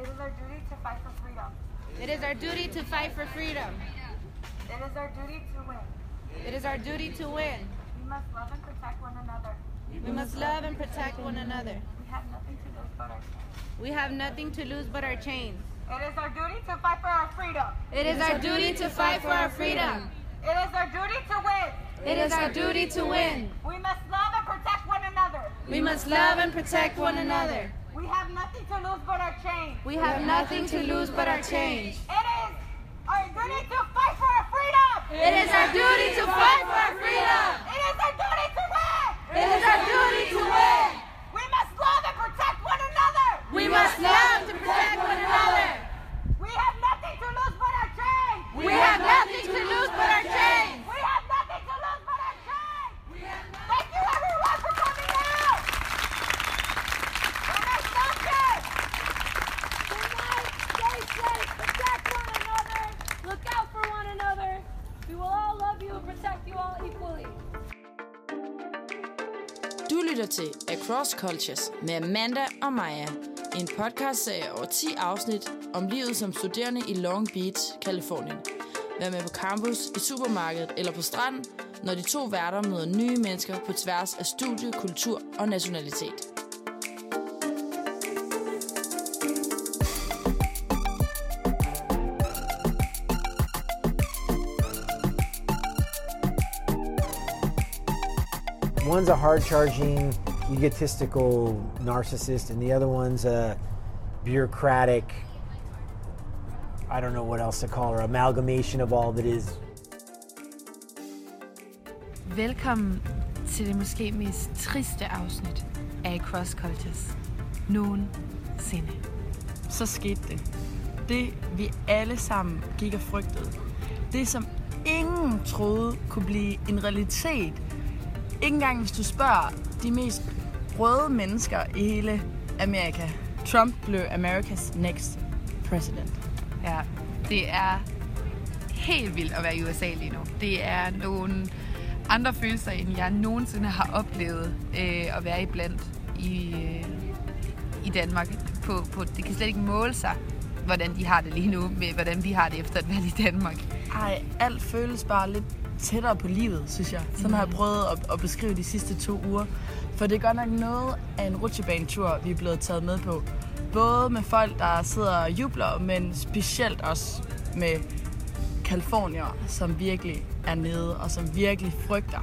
It is our duty to fight for freedom. It is our duty to fight for freedom. It is our duty to win. It is our duty to win. We must love and protect one another. We must love and protect one another. We have nothing to lose but our chains. We have nothing to lose but our chains. It is our duty to fight for our freedom. It is our duty to fight for our freedom. It is our duty to win. It is our duty to win. We must love and protect one another. We must love and protect one another. We have nothing to lose but our chains. We have nothing to lose but our chains. It is our duty to fight for our freedom. It is our duty to fight for our freedom. It is our duty to win. It is our duty lytter til Across Cultures med Amanda og Maja. En podcastserie over 10 afsnit om livet som studerende i Long Beach, Kalifornien. Vær med på campus, i supermarkedet eller på stranden, når de to værter møder nye mennesker på tværs af studie, kultur og nationalitet. One's a hard charging, egotistical narcissist, and the other one's a bureaucratic, I don't know what else to call her, amalgamation of all that is. Det måske mest triste afsnit af Cross Cultures nogensinde. Så skete det. Det vi alle sammen gik og frygtede. Det som ingen troede kunne blive en realitet. Ikke engang hvis du spørger de mest røde mennesker i hele Amerika. Trump blev America's next president. Ja, det er helt vildt at være i USA lige nu. Det er nogle andre følelser, end jeg nogensinde har oplevet øh, at være iblandt i, øh, i Danmark. På, på, det kan slet ikke måle sig, hvordan de har det lige nu, med hvordan vi har det efter et valg i Danmark. Ej, alt føles bare lidt tættere på livet, synes jeg. Sådan har jeg prøvet at, at beskrive de sidste to uger. For det er godt nok noget af en rutsjebanetur, vi er blevet taget med på. Både med folk, der sidder og jubler, men specielt også med kalifornier, som virkelig er nede, og som virkelig frygter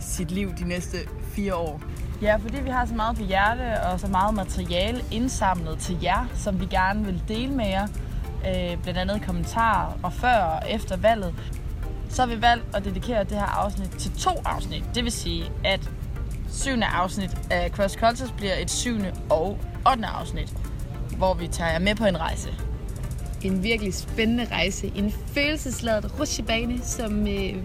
sit liv de næste fire år. Ja, fordi vi har så meget på hjerte og så meget materiale indsamlet til jer, som vi gerne vil dele med jer. Øh, blandt andet kommentarer og før og efter valget. Så har vi valgt at dedikere det her afsnit til to afsnit. Det vil sige, at syvende afsnit af Cross Cultures bliver et syvende og ottende afsnit, hvor vi tager jer med på en rejse. En virkelig spændende rejse. En følelsesladet rutsjebane, som øh,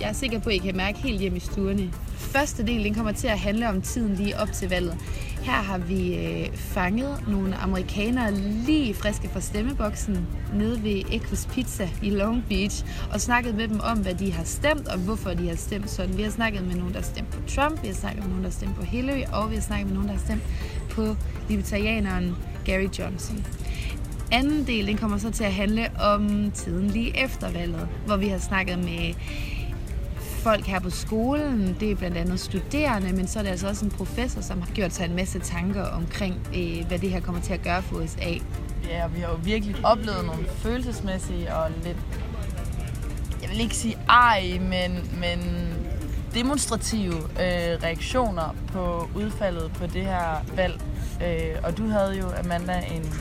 jeg er sikker på, at I kan mærke helt hjemme i stuerne. Første del den kommer til at handle om tiden lige op til valget. Her har vi øh, fanget nogle amerikanere lige friske fra stemmeboksen nede ved Equus Pizza i Long Beach og snakket med dem om, hvad de har stemt og hvorfor de har stemt sådan. Vi har snakket med nogen, der har stemt på Trump, vi har snakket med nogen, der har stemt på Hillary, og vi har snakket med nogen, der har stemt på libertarianeren Gary Johnson. Anden del den kommer så til at handle om tiden lige efter valget, hvor vi har snakket med folk her på skolen. Det er blandt andet studerende, men så er det altså også en professor, som har gjort sig en masse tanker omkring, øh, hvad det her kommer til at gøre for USA. Ja, og vi har jo virkelig oplevet nogle følelsesmæssige og lidt, jeg vil ikke sige ej, men, men demonstrative øh, reaktioner på udfaldet på det her valg. Øh, og du havde jo, Amanda, en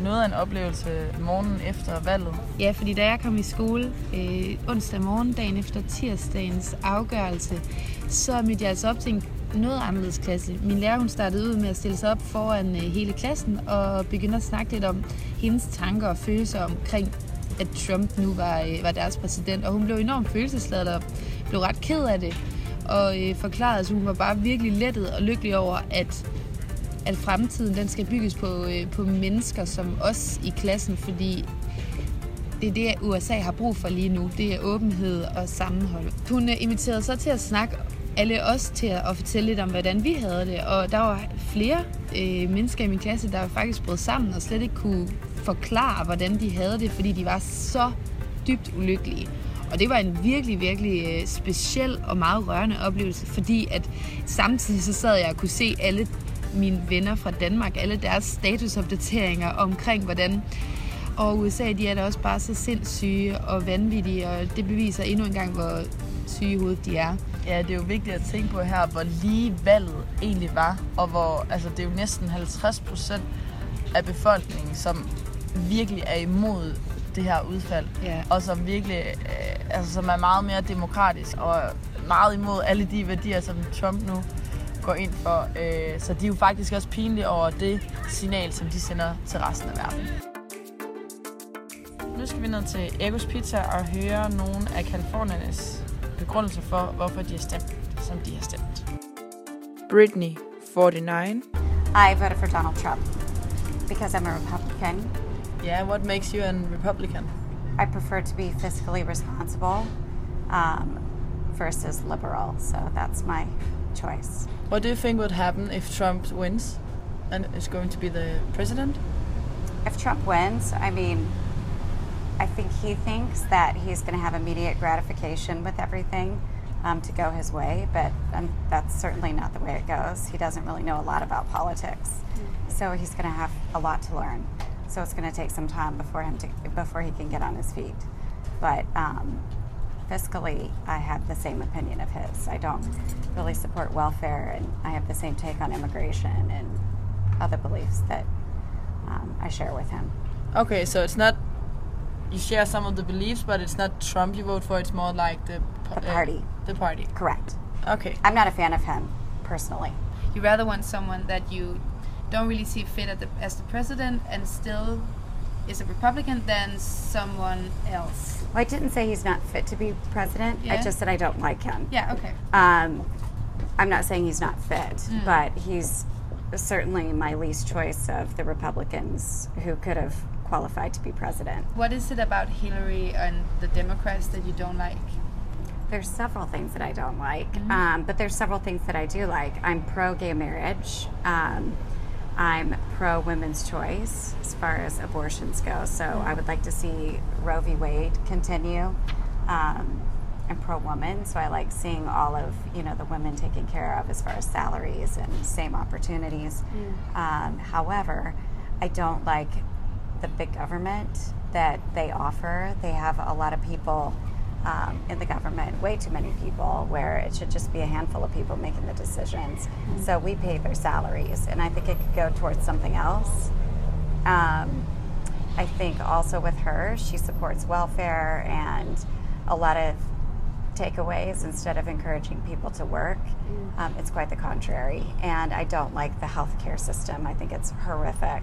noget af en oplevelse morgenen efter valget. Ja, fordi da jeg kom i skole øh, onsdag morgen, dagen efter tirsdagens afgørelse, så mødte jeg altså op til en noget anderledes klasse. Min lærer hun startede ud med at stille sig op foran øh, hele klassen og begyndte at snakke lidt om hendes tanker og følelser omkring, at Trump nu var, øh, var deres præsident. Og hun blev enormt følelsesladet og blev ret ked af det. Og øh, forklarede, at hun var bare virkelig lettet og lykkelig over, at at fremtiden den skal bygges på, øh, på mennesker som os i klassen, fordi det er det, USA har brug for lige nu. Det er åbenhed og sammenhold. Hun øh, inviterede så til at snakke alle os til at fortælle lidt om, hvordan vi havde det. Og der var flere øh, mennesker i min klasse, der faktisk brød sammen og slet ikke kunne forklare, hvordan de havde det, fordi de var så dybt ulykkelige. Og det var en virkelig, virkelig øh, speciel og meget rørende oplevelse, fordi at samtidig så sad jeg og kunne se alle mine venner fra Danmark, alle deres statusopdateringer omkring, hvordan og USA, de er da også bare så sindssyge og vanvittige, og det beviser endnu en gang, hvor syge i hovedet de er. Ja, det er jo vigtigt at tænke på her, hvor lige valget egentlig var, og hvor altså, det er jo næsten 50 procent af befolkningen, som virkelig er imod det her udfald, Ja. og som virkelig øh, altså, som er meget mere demokratisk og meget imod alle de værdier, som Trump nu går ind for. Øh, så de er jo faktisk også pinlige over det signal, som de sender til resten af verden. Nu skal vi ned til Egos Pizza og høre nogle af Kaliforniernes begrundelser for, hvorfor de har stemt, som de har stemt. Britney, 49. I voted for Donald Trump because I'm a Republican. Yeah, what makes you a Republican? I prefer to be fiscally responsible um, versus liberal, so that's my choice. What do you think would happen if Trump wins and is going to be the president? If Trump wins, I mean, I think he thinks that he's going to have immediate gratification with everything um, to go his way, but um, that's certainly not the way it goes. He doesn't really know a lot about politics, so he's going to have a lot to learn. So it's going to take some time before him to before he can get on his feet. But um, fiscally, I have the same opinion of his. I don't really support welfare, and I have the same take on immigration and other beliefs that um, I share with him. Okay, so it's not you share some of the beliefs, but it's not Trump you vote for. It's more like the p- The uh, party. the party. Correct. Okay. I'm not a fan of him personally. You rather want someone that you don't really see fit at the, as the president and still is a Republican than someone else. Well, I didn't say he's not fit to be president. I just said I don't like him. Yeah, okay. Um, I'm not saying he's not fit, Mm. but he's certainly my least choice of the Republicans who could have qualified to be president. What is it about Hillary and the Democrats that you don't like? There's several things that I don't like, Mm-hmm. um, but there's several things that I do like. I'm pro gay marriage. Um, I'm pro women's choice as far as abortions go. So Mm-hmm. I would like to see Roe v. Wade continue. Um, I'm pro woman, so I like seeing all of you know the women taken care of as far as salaries and same opportunities. Um, however, I don't like the big government that they offer. They have a lot of people um, in the government, way too many people, where it should just be a handful of people making the decisions. So we pay their salaries, and I think it could go towards something else. Um, I think also with her, she supports welfare and a lot of takeaways instead of encouraging people to work. Um, it's quite the contrary. And I don't like the healthcare system. I think it's horrific.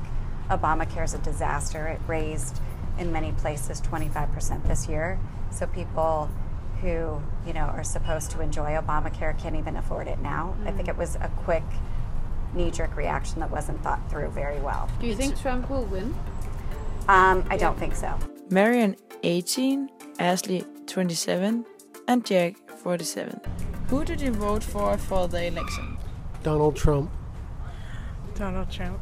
Obamacare is a disaster. It raised in many places 25% this year. So people who, you know, are supposed to enjoy Obamacare can't even afford it now. I think it was a quick knee-jerk reaction that wasn't thought through very well. Do you think Trump will win? Um, I don't think so. Marion, 18. Ashley, 27. And Jack, 47. Who did you vote for for the election? Donald Trump. Donald Trump.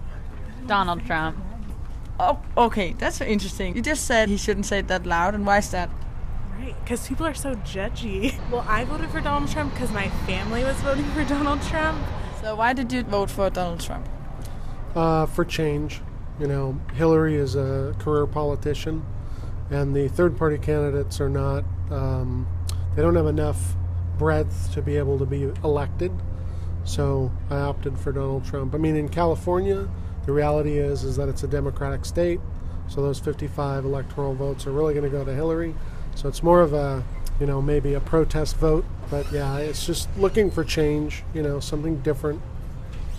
Donald Trump. Oh, okay, that's interesting. You just said he shouldn't say it that loud, and why is that? Right, because people are so judgy. Well, I voted for Donald Trump because my family was voting for Donald Trump. So why did you vote for Donald Trump? Uh, for change. You know, Hillary is a career politician, and the third party candidates are not, um, they don't have enough breadth to be able to be elected. So I opted for Donald Trump. I mean, in California, the reality is is that it's a Democratic state, so those 55 electoral votes are really going to go to Hillary. So it's more of a, you know, maybe a protest vote. But yeah, it's just looking for change. You know, something different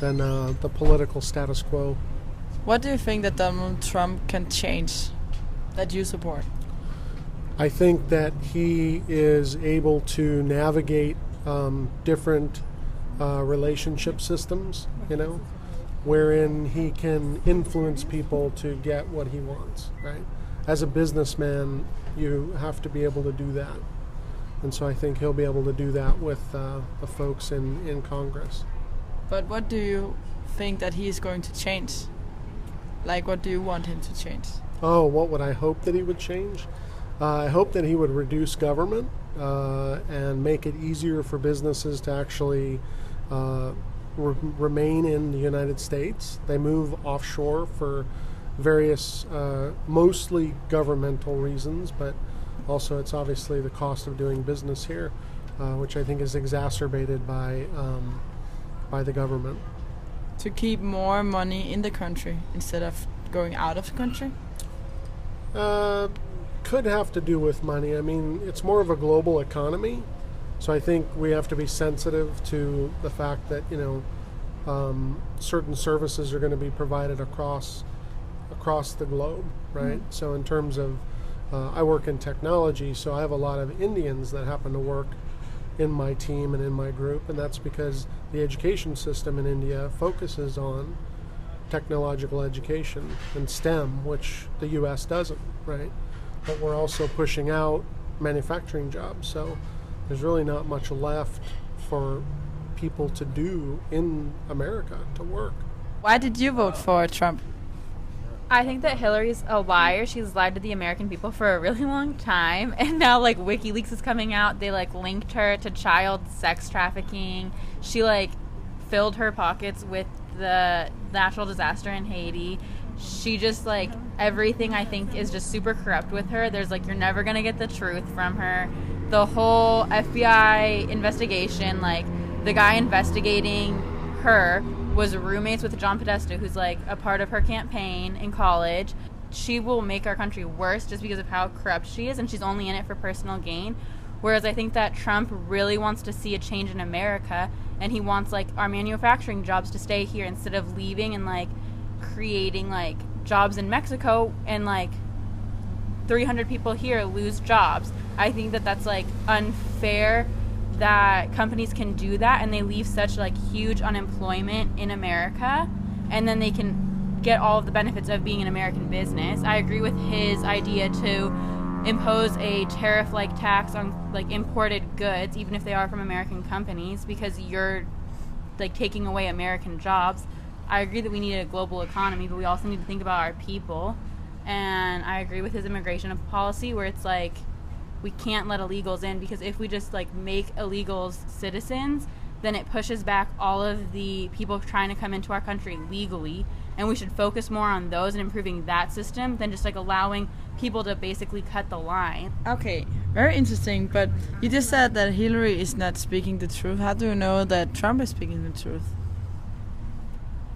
than uh, the political status quo. What do you think that Donald Trump can change that you support? I think that he is able to navigate um, different uh, relationship systems, you know, wherein he can influence people to get what he wants, right? As a businessman, you have to be able to do that. and so I think he'll be able to do that with uh, the folks in, in Congress. But what do you think that he is going to change? Like, what do you want him to change? Oh, what would I hope that he would change? Uh, I hope that he would reduce government uh, and make it easier for businesses to actually uh, re- remain in the United States. They move offshore for various, uh, mostly governmental reasons, but also it's obviously the cost of doing business here, uh, which I think is exacerbated by um, by the government. To keep more money in the country instead of going out of the country? Uh, could have to do with money. I mean, it's more of a global economy, so I think we have to be sensitive to the fact that you know um, certain services are going to be provided across across the globe, right? Mhm. So in terms of, uh, I work in technology, so I have a lot of Indians that happen to work in my team and in my group, and that's because the education system in India focuses on technological education and STEM, which the U.S. doesn't, right? But we're also pushing out manufacturing jobs, so there's really not much left for people to do in America to work. Why did you vote for Trump? I think that Hillary's a liar. She's lied to the American people for a really long time. And now, like, WikiLeaks is coming out. They, like, linked her to child sex trafficking. She, like, filled her pockets with the natural disaster in Haiti. She just, like, everything I think is just super corrupt with her. There's, like, you're never going to get the truth from her. The whole FBI investigation, like, the guy investigating her was roommates with John Podesta, who's like a part of her campaign in college. She will make our country worse just because of how corrupt she is, and she's only in it for personal gain. Whereas I think that Trump really wants to see a change in America, and he wants like our manufacturing jobs to stay here instead of leaving and like creating like jobs in Mexico and like 300 people here lose jobs. I think that that's like unfair that companies can do that and they leave such like huge unemployment in America and then they can get all of the benefits of being an American business. I agree with his idea to impose a tariff like tax on like imported goods even if they are from American companies because you're like taking away American jobs. I agree that we need a global economy, but we also need to think about our people. And I agree with his immigration policy where it's like we can't let illegals in because if we just like make illegals citizens, then it pushes back all of the people trying to come into our country legally. And we should focus more on those and improving that system than just like allowing people to basically cut the line. Okay, very interesting. But you just said that Hillary is not speaking the truth. How do you know that Trump is speaking the truth?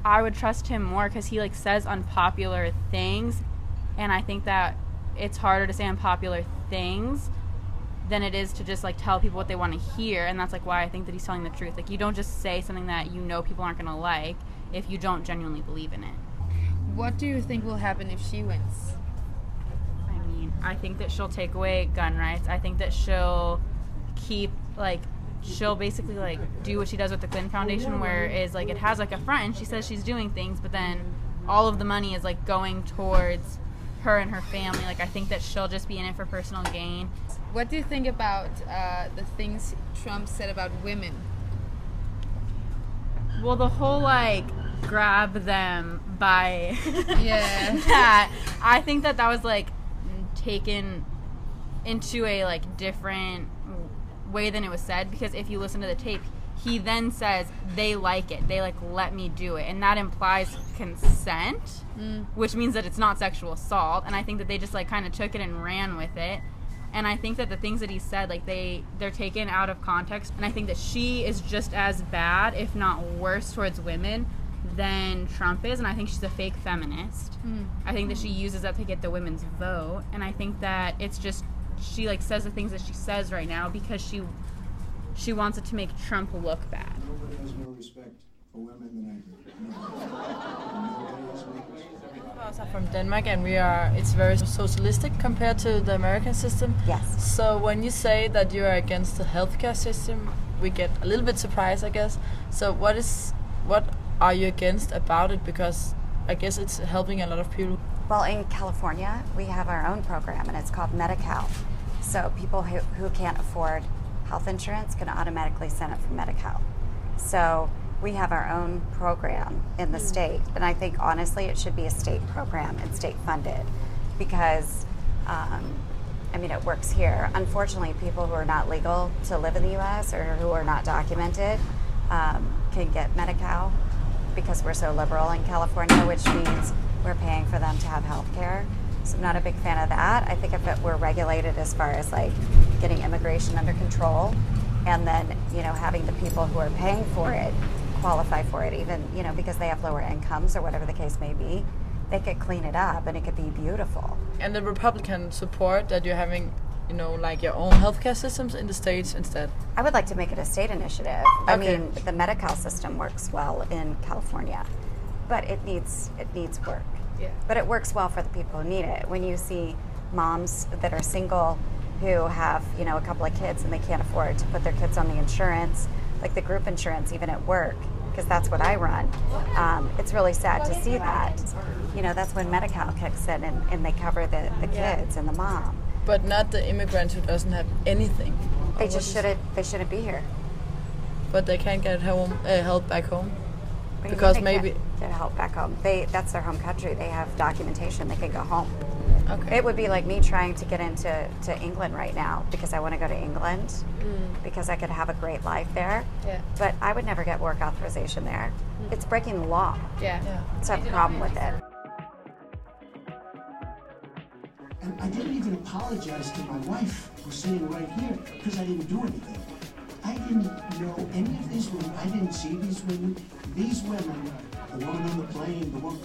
I would trust him more because he like says unpopular things, and I think that it's harder to say unpopular things than it is to just like tell people what they want to hear, and that's like why I think that he's telling the truth. Like you don't just say something that you know people aren't gonna like if you don't genuinely believe in it. What do you think will happen if she wins? I mean, I think that she'll take away gun rights. I think that she'll keep like she'll basically like do what she does with the Clinton Foundation, where is like it has like a front and she says she's doing things, but then all of the money is like going towards her and her family. Like I think that she'll just be in it for personal gain. What do you think about uh, the things Trump said about women? Well, the whole like grab them by Yeah. that I think that that was like taken into a like different way than it was said because if you listen to the tape he then says they like it. They like let me do it. And that implies consent Mm. which means that it's not sexual assault. And i think that they just like kind of took it and ran with it. And i think that the things that he said like they they're taken out of context. And i think that she is just as bad if not worse towards women than trump is. And i think she's a fake feminist. Mm. i think that she uses that to get the women's vote. And i think that it's just she like says the things that she says right now because she she wants it to make trump look bad Nobody has more respect for women than I do. Nobody. Nobody has more respect. us are from Denmark and we are it's very socialistic compared to the American system. Yes. So when you say that you are against the healthcare system, we get a little bit surprised, I guess. So what is what are you against about it because I guess it's helping a lot of people. Well, in California, we have our own program, and it's called Medi-Cal. So people who, who can't afford health insurance can automatically send it for Medi-Cal. So we have our own program in the state, and I think honestly it should be a state program and state funded because, um, I mean, it works here. Unfortunately, people who are not legal to live in the U.S. or who are not documented um, can get Medi-Cal because we're so liberal in California, which means we're paying for them to have health care. So I'm not a big fan of that. I think if it were regulated as far as like getting immigration under control and then, you know, having the people who are paying for it qualify for it, even, you know, because they have lower incomes or whatever the case may be, they could clean it up and it could be beautiful. And the Republican support that you're having, you know, like your own healthcare systems in the states instead. I would like to make it a state initiative. I mean, the Medi-Cal system works well in California, but it needs it needs work. Yeah. But it works well for the people who need it. When you see moms that are single who have, you know, a couple of kids and they can't afford to put their kids on the insurance, like the group insurance even at work, because that's what I run. Um, it's really sad to see that. You know, that's when Medi-Cal kicks in and, and they cover the, the kids and the mom. But not the immigrant who doesn't have anything. They just shouldn't they shouldn't be here. But they can't get home, uh, help back home. What Because mean they maybe. can't get help back home. They that's their home country. They have documentation. They can go home. Okay. It would be like me trying to get into to England right now because I want to go to England Mm. because I could have a great life there. Yeah. But I would never get work authorization there. It's breaking the law. Yeah. So I have a problem with it. And I didn't even apologize to my wife, who's sitting right here, because I didn't do anything. I didn't know any of these women. I didn't see these women. These women, the woman on the plane, the woman,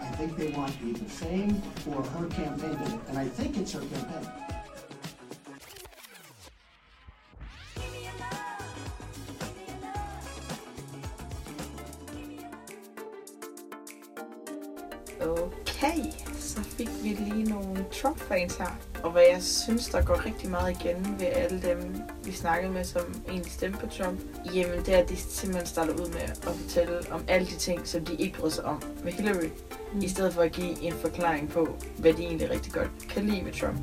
I think they want either fame or her campaign. And I think it's her campaign. Okay, så fik vi lige nogle Trump-fans her. Og hvad jeg synes, der går rigtig meget igen ved alle dem, vi snakkede med, som egentlig stemte på Trump, jamen det er, at de simpelthen starter ud med at fortælle om alle de ting, som de ikke bryder sig om med Hillary, mm. i stedet for at give en forklaring på, hvad de egentlig rigtig godt kan lide ved Trump.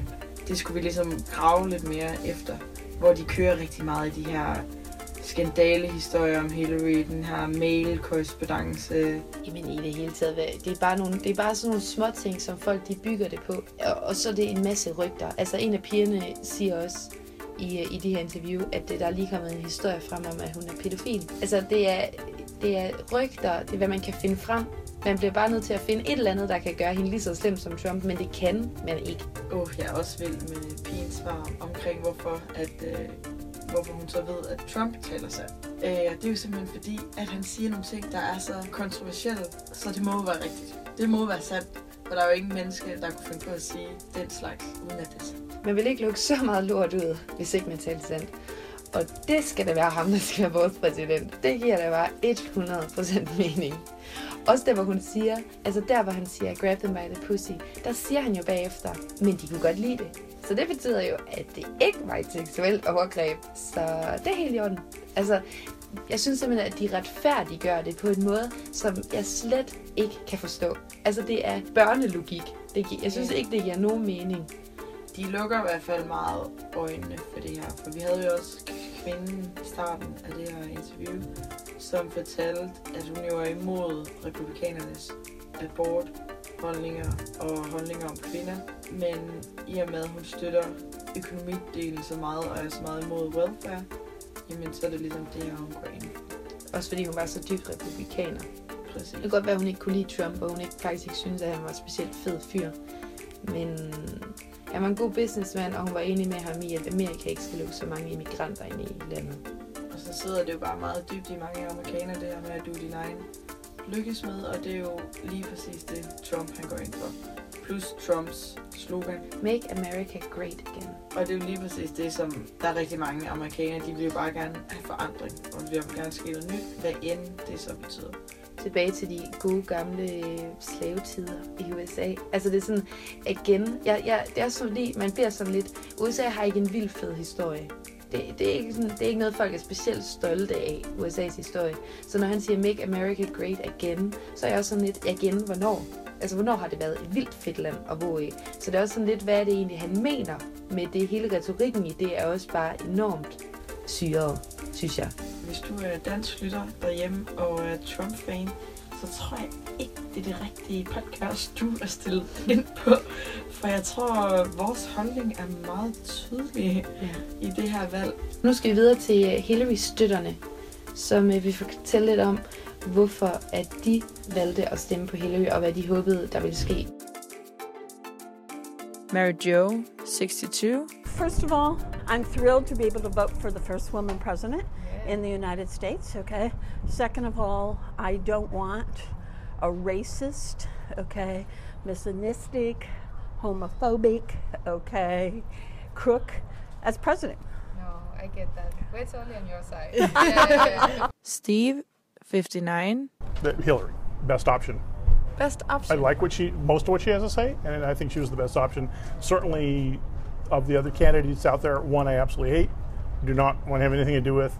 Det skulle vi ligesom grave lidt mere efter, hvor de kører rigtig meget i de her skandalehistorier om Hillary, den her mail-korrespondence. Jamen i det hele taget, det er bare, nogle, det er bare sådan nogle små ting, som folk de bygger det på. Og, og så er det en masse rygter. Altså en af pigerne siger også i, i det her interview, at øh, der er lige kommet en historie frem om, at hun er pædofil. Altså det er, det er rygter, det er hvad man kan finde frem. Man bliver bare nødt til at finde et eller andet, der kan gøre hende lige så slem som Trump, men det kan man ikke. Åh, oh, jeg er også vild med pigens svar omkring, hvorfor, at, øh, hvorfor hun så ved, at Trump taler sandt. Øh, det er jo simpelthen fordi, at han siger nogle ting, der er så kontroversielle, så det må være rigtigt. Det må være sandt, for der er jo ingen menneske, der kunne finde på at sige den slags, uden at det er sandt. Man vil ikke lukke så meget lort ud, hvis ikke man taler sandt. Og det skal da være ham, der skal være vores præsident. Det giver da bare 100% mening. Også der, hvor hun siger, altså der, hvor han siger, grab them by the pussy, der siger han jo bagefter, men de kunne godt lide det. Så det betyder jo, at det ikke var et seksuelt overgreb. Så det er helt i orden. Altså, jeg synes simpelthen, at de retfærdiggør det på en måde, som jeg slet ikke kan forstå. Altså, det er børnelogik. Det gi- jeg synes ikke, det giver nogen mening. De lukker i hvert fald meget øjnene for det her, for vi havde jo også kvinden i starten af det her interview, som fortalte, at hun jo er imod republikanernes abortholdninger og holdninger om kvinder, men i og med, at hun støtter økonomidelen så meget og er så meget imod welfare, jamen så er det ligesom det her, hun går ind. Også fordi hun var så dybt republikaner. Præcis. Det kan godt være, at hun ikke kunne lide Trump, og hun ikke, faktisk ikke synes, at han var en specielt fed fyr. Men han var en god businessman, og hun var enig med ham i, at Amerika ikke skal lukke så mange immigranter ind i landet. Og så sidder det jo bare meget dybt i mange amerikanere, det her med, at du er din egen lykkesmed, og det er jo lige præcis det, Trump han går ind for. Plus Trumps slogan. Make America great again. Og det er jo lige præcis det, som der er rigtig mange amerikanere, de vil jo bare gerne have forandring, og vil jo gerne ske noget nyt, hvad end det så betyder. Tilbage til de gode gamle slavetider i USA. Altså det er sådan, igen, jeg, jeg, det er også fordi, man bliver sådan lidt, USA har ikke en vild fed historie. Det, det, er ikke sådan, det er ikke noget, folk er specielt stolte af, USA's historie. Så når han siger, make America great again, så er jeg også sådan lidt, igen, hvornår? Altså, hvornår har det været et vildt fedt land at bo i? Så det er også sådan lidt, hvad er det egentlig, han mener med det. Hele retorikken i det er også bare enormt syret, synes jeg. Hvis du er dansk lytter derhjemme og er Trump-fan, så tror jeg ikke, det er det rigtige podcast, du er stillet ind på. For jeg tror, vores holdning er meget tydelig ja. i det her valg. Nu skal vi videre til øh, Hillary-støtterne, som øh, vil fortælle lidt om, hvorfor at de valgte at stemme på Hillary, og hvad de håbede, der ville ske. Mary Jo, 62. First of all, I'm thrilled to be able to vote for the first woman president in the United States, okay? Second of all, I don't want a racist, okay, misogynistic, homophobic, okay, crook as president. No, I get that. We're totally on your side. yeah, yeah, yeah. Steve, 59. Hillary, best option. Best option. I like what she, most of what she has to say, and I think she was the best option. Certainly, of the other candidates out there, one I absolutely hate, do not want to have anything to do with,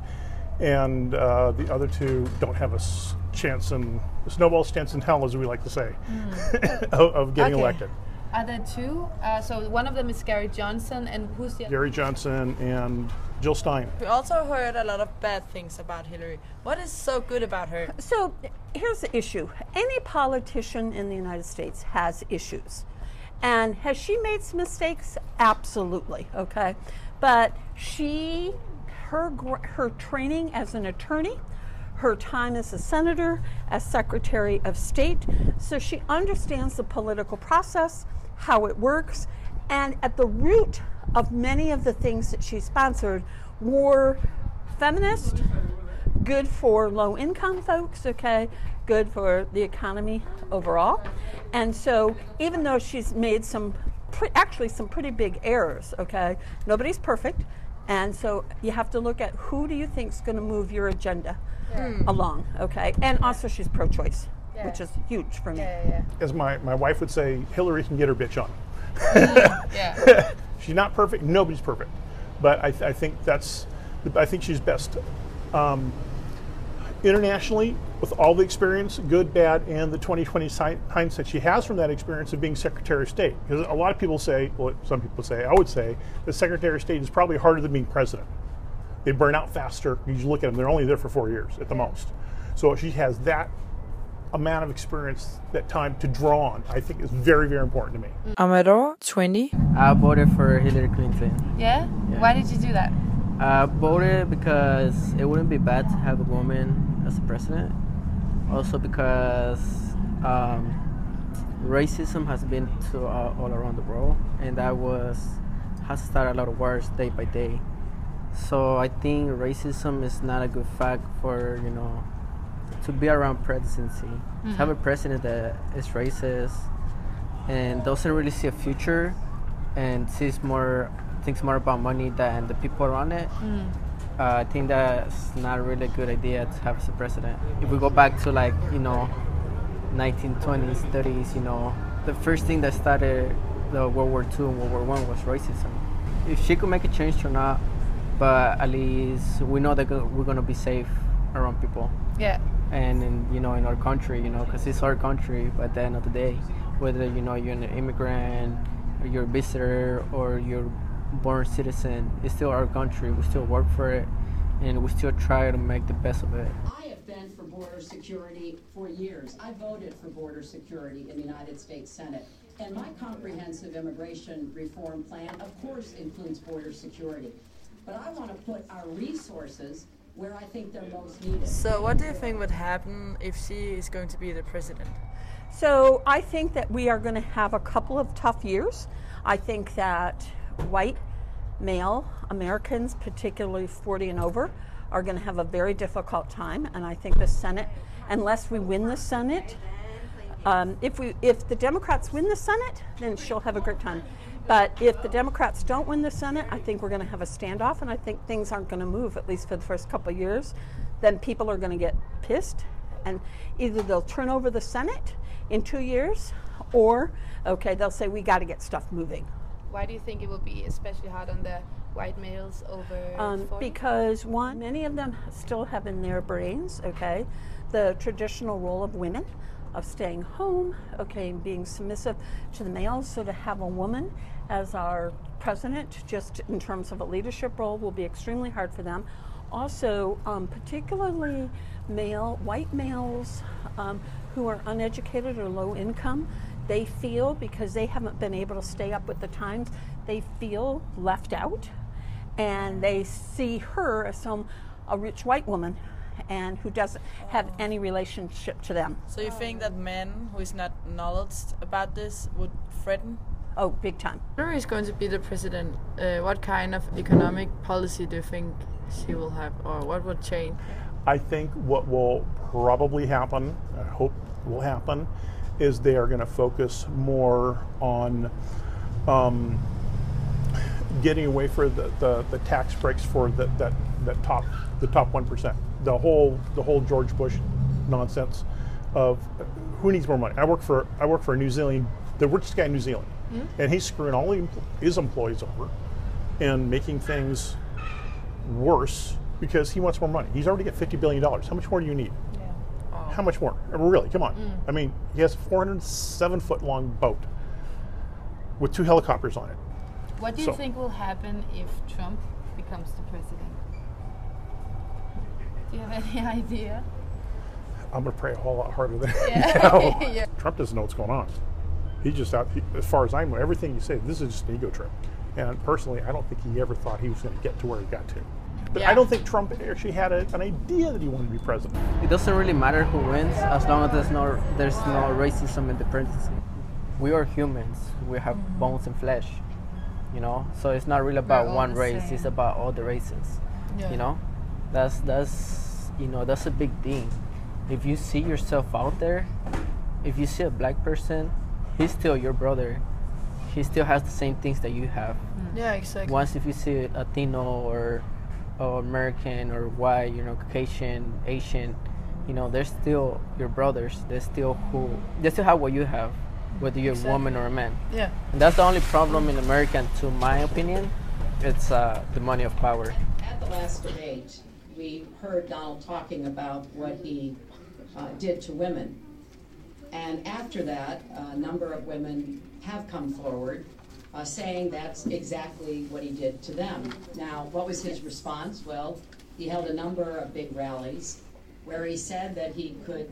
and uh, the other two don't have a s- chance in a snowball's chance in hell, as we like to say, of, of getting Okay. elected. Are there two? Uh, so one of them is Gary Johnson, and who's the other? Gary Johnson and Jill Stein. We also heard a lot of bad things about Hillary. What is so good about her? So here's the issue any politician in the United States has issues. And has she made some mistakes? Absolutely, okay? But she, her, her training as an attorney, her time as a senator, as Secretary of State, so she understands the political process, how it works, and at the root of many of the things that she sponsored were feminist, good for low income folks, okay, good for the economy overall. And so, even though she's made some, actually, some pretty big errors, okay, nobody's perfect. And so, you have to look at who do you think is going to move your agenda Yeah. along, okay? And also, she's pro choice, Yeah. which is huge for me. Yeah, yeah, As my, my wife would say, Hillary can get her bitch on. yeah. she's not perfect. Nobody's perfect, but I, th- I think that's I think she's best um, internationally with all the experience, good, bad, and the 2020 si- hindsight she has from that experience of being Secretary of State. Because a lot of people say, well, some people say, I would say, the Secretary of State is probably harder than being president. They burn out faster. You look at them; they're only there for four years at the most. So she has that amount of experience, that time to draw on. I think is very, very important to me. Amador, 20. I voted for Hillary Clinton. Yeah? Why did you do that? I voted because it wouldn't be bad to have a woman as a president. Also because um, racism has been to uh, all around the world, and that was has started a lot of wars day by day. So I think racism is not a good fact for you know to be around presidency. To have a president that is racist and doesn't really see a future and sees more thinks more about money than the people around it. Uh, I think that's not really a really good idea to have as a president. If we go back to like you know 1920s, 30s, you know, the first thing that started the World War II and World War One was racism. If she could make a change or not, but at least we know that we're gonna be safe around people Yeah. and in, you know in our country you know because it's our country but at the end of the day whether you know you're an immigrant or you're a visitor or you're born citizen it's still our country we still work for it and we still try to make the best of it I have been for border security for years. I voted for border security in the United States Senate. And my comprehensive immigration reform plan, of course, includes border security. But I want to put our resources where I think they're most needed. So, what do you think would happen if she is going to be the president? So I think that we are going to have a couple of tough years. I think that white male Americans, particularly 40 and over, are going to have a very difficult time. And I think the Senate, unless we win the Senate, um, if we if the Democrats win the Senate, then she'll have a great time. But if the Democrats don't win the Senate, I think we're going to have a standoff, and I think things aren't going to move at least for the first couple of years. Then people are going to get pissed, and either they'll turn over the Senate in two years, or okay, they'll say we got to get stuff moving. Why do you think it will be especially hard on the white males over Um, 40? because one, many of them still have in their brains, okay, the traditional role of women. of staying home, okay, and being submissive to the males. So to have a woman as our president, just in terms of a leadership role, will be extremely hard for them. Also, um, particularly male, white males um, who are uneducated or low income, they feel because they haven't been able to stay up with the times, they feel left out, and they see her as some a rich white woman and who doesn't have any relationship to them. So you think that men who is not knowledge about this would threaten? Oh, big time. Hillary is going to be the president. Uh, what kind of economic policy do you think she will have, or what would change? I think what will probably happen, I hope will happen, is they are going to focus more on um, getting away for the, the, the tax breaks for the, that that top the top one percent. The whole the whole George Bush nonsense of who needs more money. I work for I work for a New Zealand, the richest guy in New Zealand, Mm. and he's screwing all his employees over and making things worse because he wants more money. He's already got fifty billion dollars. How much more do you need? How much more? Mean, Really? Come on. Mm. I mean, he has a 407 foot long boat with two helicopters on it. What do you So- think will happen if Trump becomes the president? Do you have any idea? I'm going to pray a whole lot harder than Yeah. Yeah. Trump doesn't know what's going on. He's just out. He, as far as I know, everything you say, this is just an ego trip. And personally, I don't think he ever thought he was going to get to where he got to. But I don't think Trump actually had a, an idea that he wanted to be president. It doesn't really matter who wins as long as there's no there's no racism in the presidency. We are humans. We have mm-hmm. bones and flesh. You know, so it's not really about all one the race. It's about all the races. Yeah. You know, that's that's you know that's a big thing. If you see yourself out there, if you see a black person, he's still your brother. He still has the same things that you have. Mm. Yeah, exactly. Once if you see a Latino or, or American or white, you know, Caucasian, Asian, you know, they're still your brothers. They're still who they still have what you have, whether you're a woman or a man. Yeah. And that's the only problem in America, to my opinion. It's uh, the money of power. At the last debate, we heard Donald talking about what he uh, did to women. And after that, a number of women have come forward uh, saying that's exactly what he did to them. Now, what was his response? Well, he held a number of big rallies where he said that he could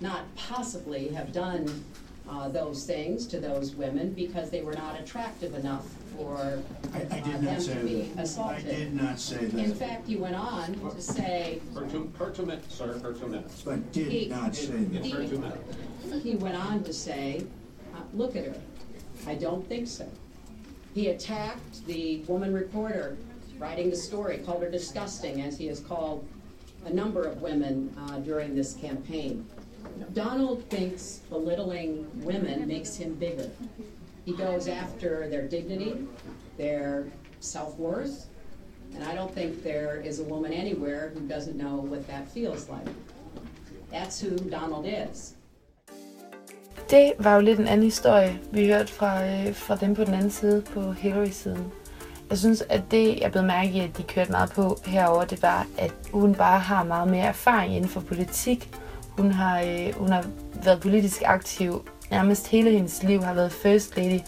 not possibly have done uh, those things to those women because they were not attractive enough for I, I uh, did them not to say be that. I did not say that. In fact, you went on to say. For two, for two minutes, sir, for two minutes. But He- did not say that. For two minutes. He went on to say, uh, look at her. I don't think so. He attacked the woman reporter writing the story, called her disgusting, as he has called a number of women uh, during this campaign. Donald thinks belittling women makes him bigger. He goes after their dignity, their self worth, and I don't think there is a woman anywhere who doesn't know what that feels like. That's who Donald is. Det var jo lidt en anden historie, vi hørte fra, øh, fra dem på den anden side, på Hillary-siden. Jeg synes, at det, jeg blev mærke i, at de kørte meget på herover, det var, at hun bare har meget mere erfaring inden for politik. Hun har, øh, hun har været politisk aktiv nærmest hele hendes liv, har været first lady,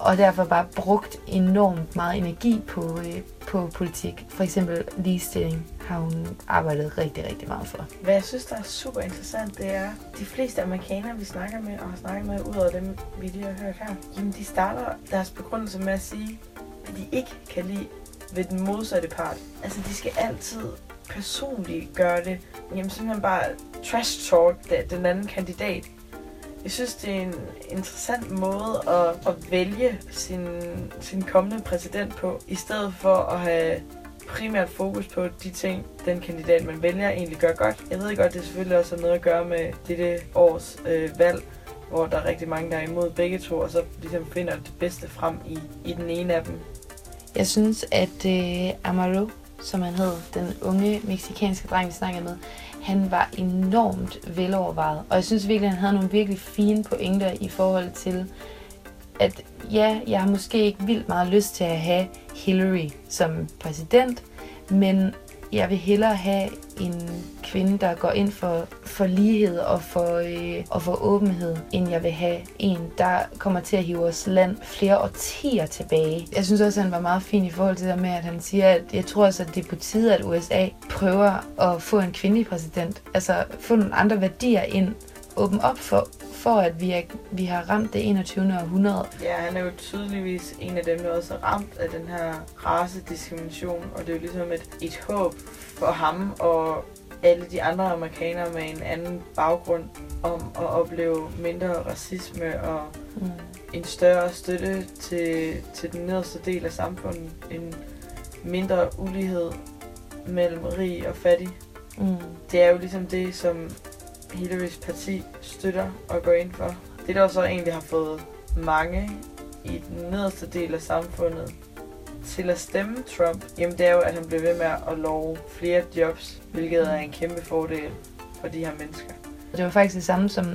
og derfor bare brugt enormt meget energi på, øh, på politik. For eksempel ligestilling har hun arbejdet rigtig, rigtig meget for. Hvad jeg synes, der er super interessant, det er, de fleste amerikanere, vi snakker med, og har snakket med, ud over dem, vi lige har hørt her, jamen de starter deres begrundelse med at sige, at de ikke kan lide ved den modsatte part. Altså, de skal altid personligt gøre det. Jamen, simpelthen bare trash talk den anden kandidat. Jeg synes, det er en interessant måde at, at vælge sin, sin kommende præsident på, i stedet for at have primært fokus på de ting, den kandidat, man vælger, egentlig gør godt. Jeg ved godt, det selvfølgelig også har noget at gøre med dette års øh, valg, hvor der er rigtig mange, der er imod begge to, og så ligesom finder det bedste frem i, i den ene af dem. Jeg synes, at øh, Amaro, som han hed, den unge meksikanske dreng, vi snakkede med, han var enormt velovervejet. Og jeg synes virkelig, at han havde nogle virkelig fine pointer i forhold til, at ja, jeg har måske ikke vildt meget lyst til at have Hillary som præsident, men jeg vil hellere have en kvinde, der går ind for, for lighed og for, øh, og for åbenhed, end jeg vil have en, der kommer til at hive vores land flere årtier tilbage. Jeg synes også, at han var meget fin i forhold til det med, at han siger, at jeg tror også, at det er på tide, at USA prøver at få en kvindelig præsident. Altså få nogle andre værdier ind, åbne op for, for at vi, er, vi har ramt det 21. århundrede. Ja, han er jo tydeligvis en af dem, der også er ramt af den her racediskrimination, og det er jo ligesom et, et håb for ham og alle de andre amerikanere med en anden baggrund om at opleve mindre racisme og Mm. en større støtte til, til den nederste del af samfundet, en mindre ulighed mellem rig og fattig. Mm. Det er jo ligesom det, som Hillarys parti støtter og går ind for. Det, der så egentlig har fået mange i den nederste del af samfundet til at stemme Trump, jamen det er jo, at han bliver ved med at love flere jobs, hvilket er en kæmpe fordel for de her mennesker. Det var faktisk det samme som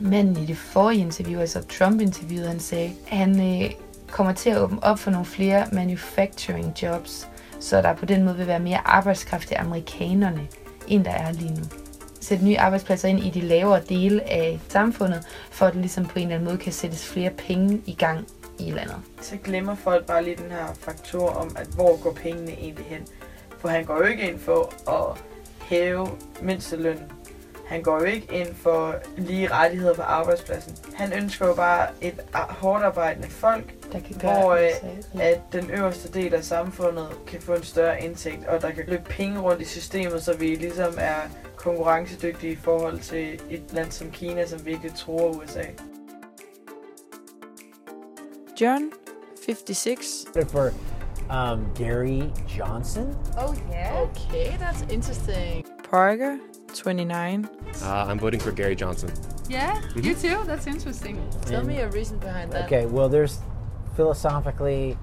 manden i det forrige interview, altså Trump-interviewet, han sagde, at han øh, kommer til at åbne op for nogle flere manufacturing jobs, så der på den måde vil være mere arbejdskraft til amerikanerne, end der er lige nu. Sætte nye arbejdspladser ind i de lavere dele af samfundet, for at det ligesom på en eller anden måde kan sættes flere penge i gang i landet. Så glemmer folk bare lige den her faktor om, at hvor går pengene egentlig hen. For han går jo ikke ind for at hæve mindsteløn. Han går jo ikke ind for lige rettigheder på arbejdspladsen. Han ønsker jo bare et hårdt arbejdende folk, der kan gøre hvor øh, at den øverste del af samfundet kan få en større indtægt, og der kan løbe penge rundt i systemet, så vi ligesom er konkurrencedygtige i forhold til et land som Kina, som virkelig tror USA. John, 56. For um, Gary Johnson. Oh, yeah? Okay, that's interesting. Parker, 29. Uh, I'm voting for Gary Johnson. Yeah, Mhm. you too? That's interesting. Tell me a reason behind that. Okay, well, there's philosophically,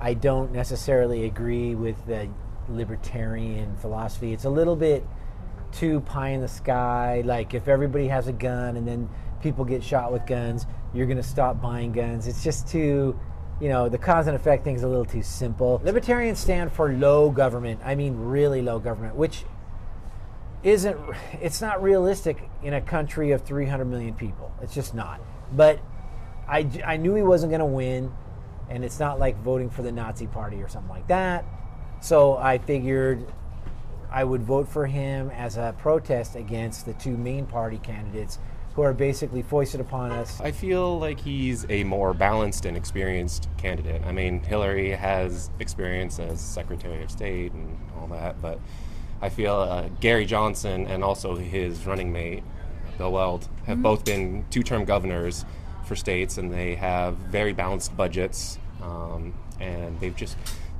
I don't necessarily agree with the libertarian philosophy. It's a little bit too pie in the sky. Like, if everybody has a gun and then people get shot with guns, you're going to stop buying guns. It's just too, you know, the cause and effect thing is a little too simple. Libertarians stand for low government. I mean, really low government, which isn't it's not realistic in a country of 300 million people it's just not but i, I knew he wasn't going to win and it's not like voting for the nazi party or something like that so i figured i would vote for him as a protest against the two main party candidates who are basically foisted upon us I feel like he's a more balanced and experienced candidate. I mean, Hillary has experience as Secretary of State and all that, but I feel uh, Gary Johnson and also his running mate, Bill Weld, have Mhm. both been two term governors for states, and they have very balanced budgets, um, and they've just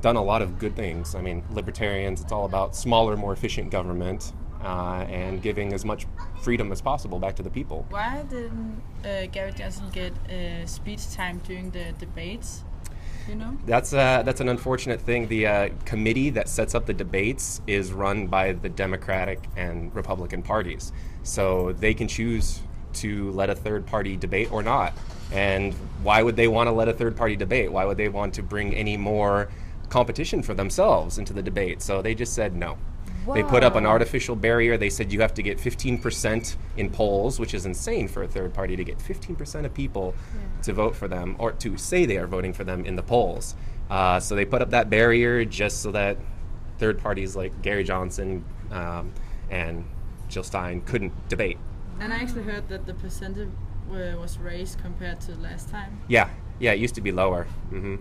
done a lot of good things. I mean, libertarians, it's all about smaller, more efficient government. Uh, and giving as much freedom as possible back to the people. Why didn't uh, Gary Johnson get uh, speech time during the debates? You know? That's uh, that's an unfortunate thing. The uh, committee that sets up the debates is run by the Democratic and Republican parties, so they can choose to let a third party debate or not. And why would they want to let a third party debate? Why would they want to bring any more competition for themselves into the debate? So they just said no. They put up an artificial barrier. They said you have to get 15% in polls, which is insane for a third party to get 15% of people to vote for them or to say they are voting for them in the polls. Uh, so they put up that barrier just so that third parties like Gary Johnson um, and Jill Stein couldn't debate. And I actually heard that the percentage was raised compared to last time, Yeah, yeah, it used to be lower. hmm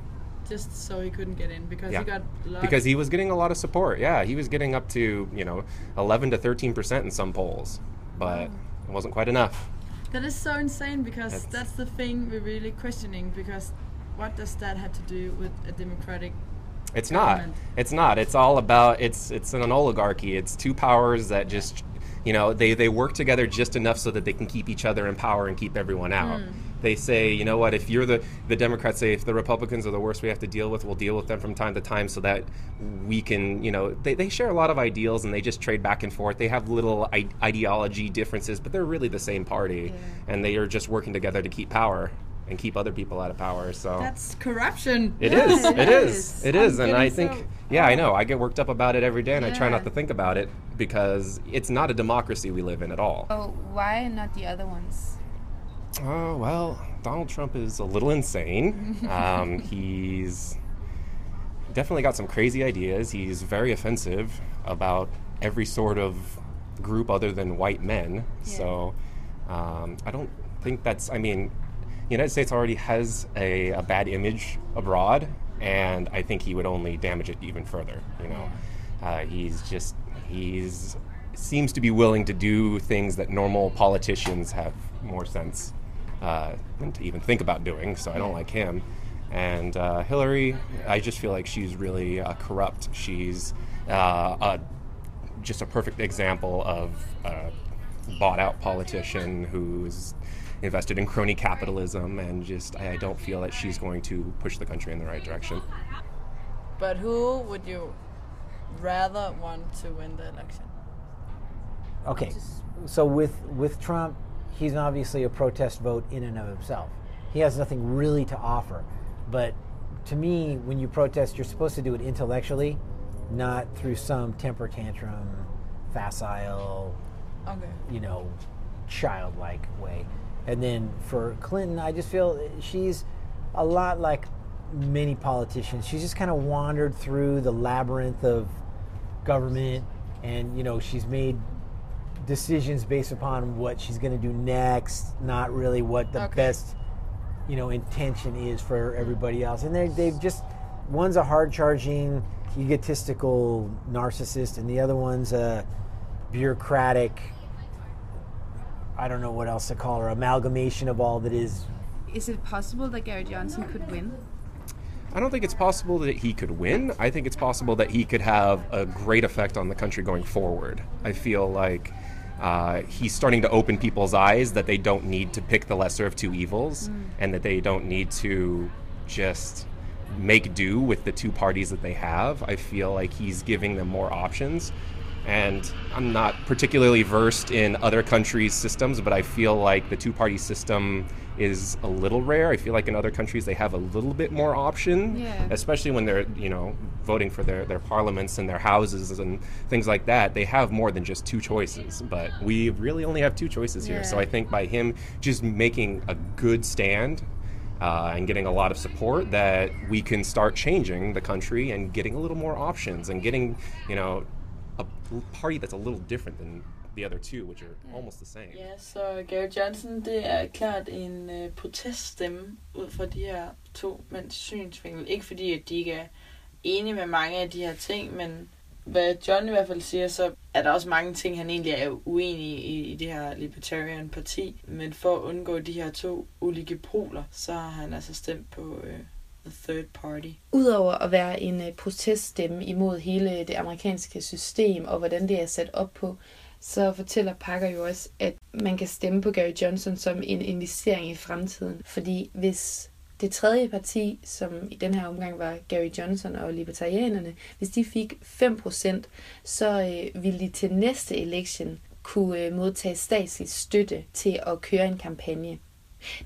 just so he couldn't get in because he got a because he was getting a lot of support. Yeah, he was getting up to you know 11 to 13 percent in some polls, but it wasn't quite enough. That is so insane because That's- that's, the thing we're really questioning because what does that have to do with a democratic It's not. It's not. It's all about it's it's an oligarchy. It's two powers that just you know they, they work together just enough so that they can keep each other in power and keep everyone out. Mm. They say, you know what, if you're the the Democrats say if the Republicans are the worst we have to deal with, we'll deal with them from time to time so that we can, you know, they, they share a lot of ideals and they just trade back and forth. They have little I- ideology differences, but they're really the same party and they are just working together to keep power. And keep other people out of power. So That's corruption. it Yes, is. It is. It I'm. And I think, so- yeah, I know. I get worked up about it every day, and I try not to think about it because it's not a democracy we live in at all. Oh, why not the other ones? Oh, well, Donald Trump is a little insane. um, he's definitely got some crazy ideas. He's very offensive about every sort of group other than white men. So um, I don't think that's, I mean, the United States already has a, a bad image abroad, and I think he would only damage it even further. You know, uh, he's just, he's seems to be willing to do things that normal politicians have more sense uh, than to even think about doing. So I don't like him. And uh, Hillary, I just feel like she's really uh, corrupt. She's uh, a, just a perfect example of a bought out politician who's invested in crony capitalism, and just I I don't feel that she's going to push the country in the right direction. But who would you rather want to win the election? Okay, so with with Trump, he's obviously a protest vote in and of himself. He has nothing really to offer. But to me, when you protest, you're supposed to do it intellectually, not through some temper tantrum, facile, Okay. you know, childlike way. And then for Clinton, I just feel she's a lot like many politicians. She's just kind of wandered through the labyrinth of government and, you know, she's made decisions based upon what she's going to do next, not really what the Okay. best, you know, intention is for everybody else. And they they've just one's a hard charging, egotistical narcissist, and the other one's a bureaucratic. I don't know what else to call her. Amalgamation of all that is. Is it possible that Gary Johnson could win? I don't think it's possible that he could win. I think it's possible that he could have a great effect on the country going forward. I feel like uh, he's starting to open people's eyes that they don't need to pick the lesser of two evils Mm. and that they don't need to just make do with the two parties that they have. I feel like he's giving them more options. And I'm not particularly versed in other countries' systems, but I feel like the two party system is a little rare. I feel like in other countries they have a little bit more option, Yeah. especially when they're, you know, voting for their, their parliaments and their houses and things like that. They have more than just two choices, but we really only have two choices here. So I think by him just making a good stand uh, and getting a lot of support that we can start changing the country and getting a little more options and getting, you know, party that's a little different than the other two, which are almost the same. Ja, så Gary Johnson, det er klart en øh, proteststemme ud fra de her to mænds synsvinkel. Ikke fordi, at de ikke er enige med mange af de her ting, men hvad John i hvert fald siger, så er der også mange ting, han egentlig er uenig i, i det her Libertarian Parti. Men for at undgå de her to ulike poler, så har han altså stemt på øh, Third Party. Udover at være en øh, proteststemme imod hele øh, det amerikanske system og hvordan det er sat op på, så fortæller Parker jo også, at man kan stemme på Gary Johnson som en investering i fremtiden. Fordi hvis det tredje parti, som i den her omgang var Gary Johnson og Libertarianerne, hvis de fik 5%, så øh, ville de til næste election kunne øh, modtage statslig støtte til at køre en kampagne.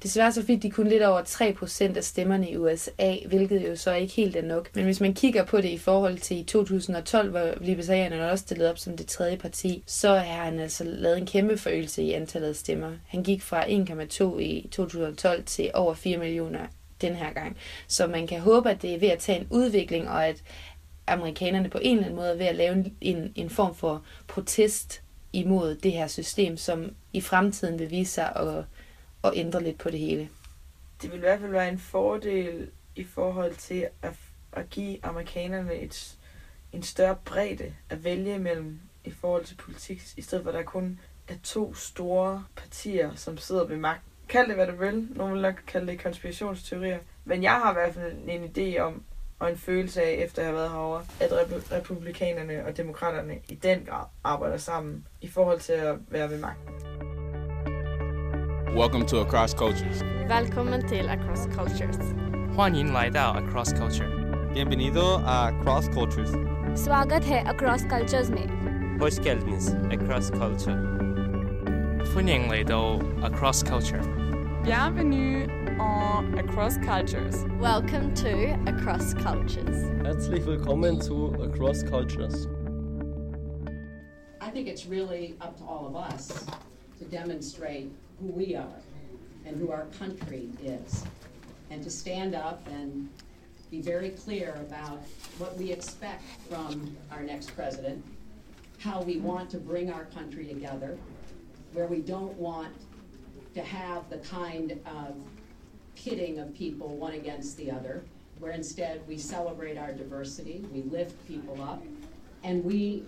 Desværre så fik de kun lidt over 3% af stemmerne i USA, hvilket jo så ikke helt er nok. Men hvis man kigger på det i forhold til i 2012, hvor Libertarianerne også stillede op som det tredje parti, så har han altså lavet en kæmpe forøgelse i antallet af stemmer. Han gik fra 1,2 i 2012 til over 4 millioner den her gang. Så man kan håbe, at det er ved at tage en udvikling, og at amerikanerne på en eller anden måde er ved at lave en, en form for protest imod det her system, som i fremtiden vil vise sig at, at ændre lidt på det hele. Det vil i hvert fald være en fordel i forhold til at, at give amerikanerne et, en større bredde at vælge imellem i forhold til politik, i stedet for at der kun er to store partier, som sidder ved magt. Kald det, hvad du vil. Nogle vil nok kalde det konspirationsteorier. Men jeg har i hvert fald en idé om, og en følelse af, efter jeg har været herovre, at rep- republikanerne og demokraterne i den grad arbejder sammen i forhold til at være ved magten. Welcome to Across Cultures. Välkommen till Across Cultures. 欢迎来到 Across Culture. Bienvenido a Cross Cultures. स्वागत है Across Cultures में Hoş geldiniz Across Culture. 欢迎嚟到 Across Culture. Bienvenue en Across Cultures. Welcome to Across Cultures. Herzlich willkommen zu Across Cultures. I think it's really up to all of us to demonstrate who we are and who our country is, and to stand up and be very clear about what we expect from our next president, how we want to bring our country together, where we don't want to have the kind of pitting of people one against the other, where instead we celebrate our diversity, we lift people up, and we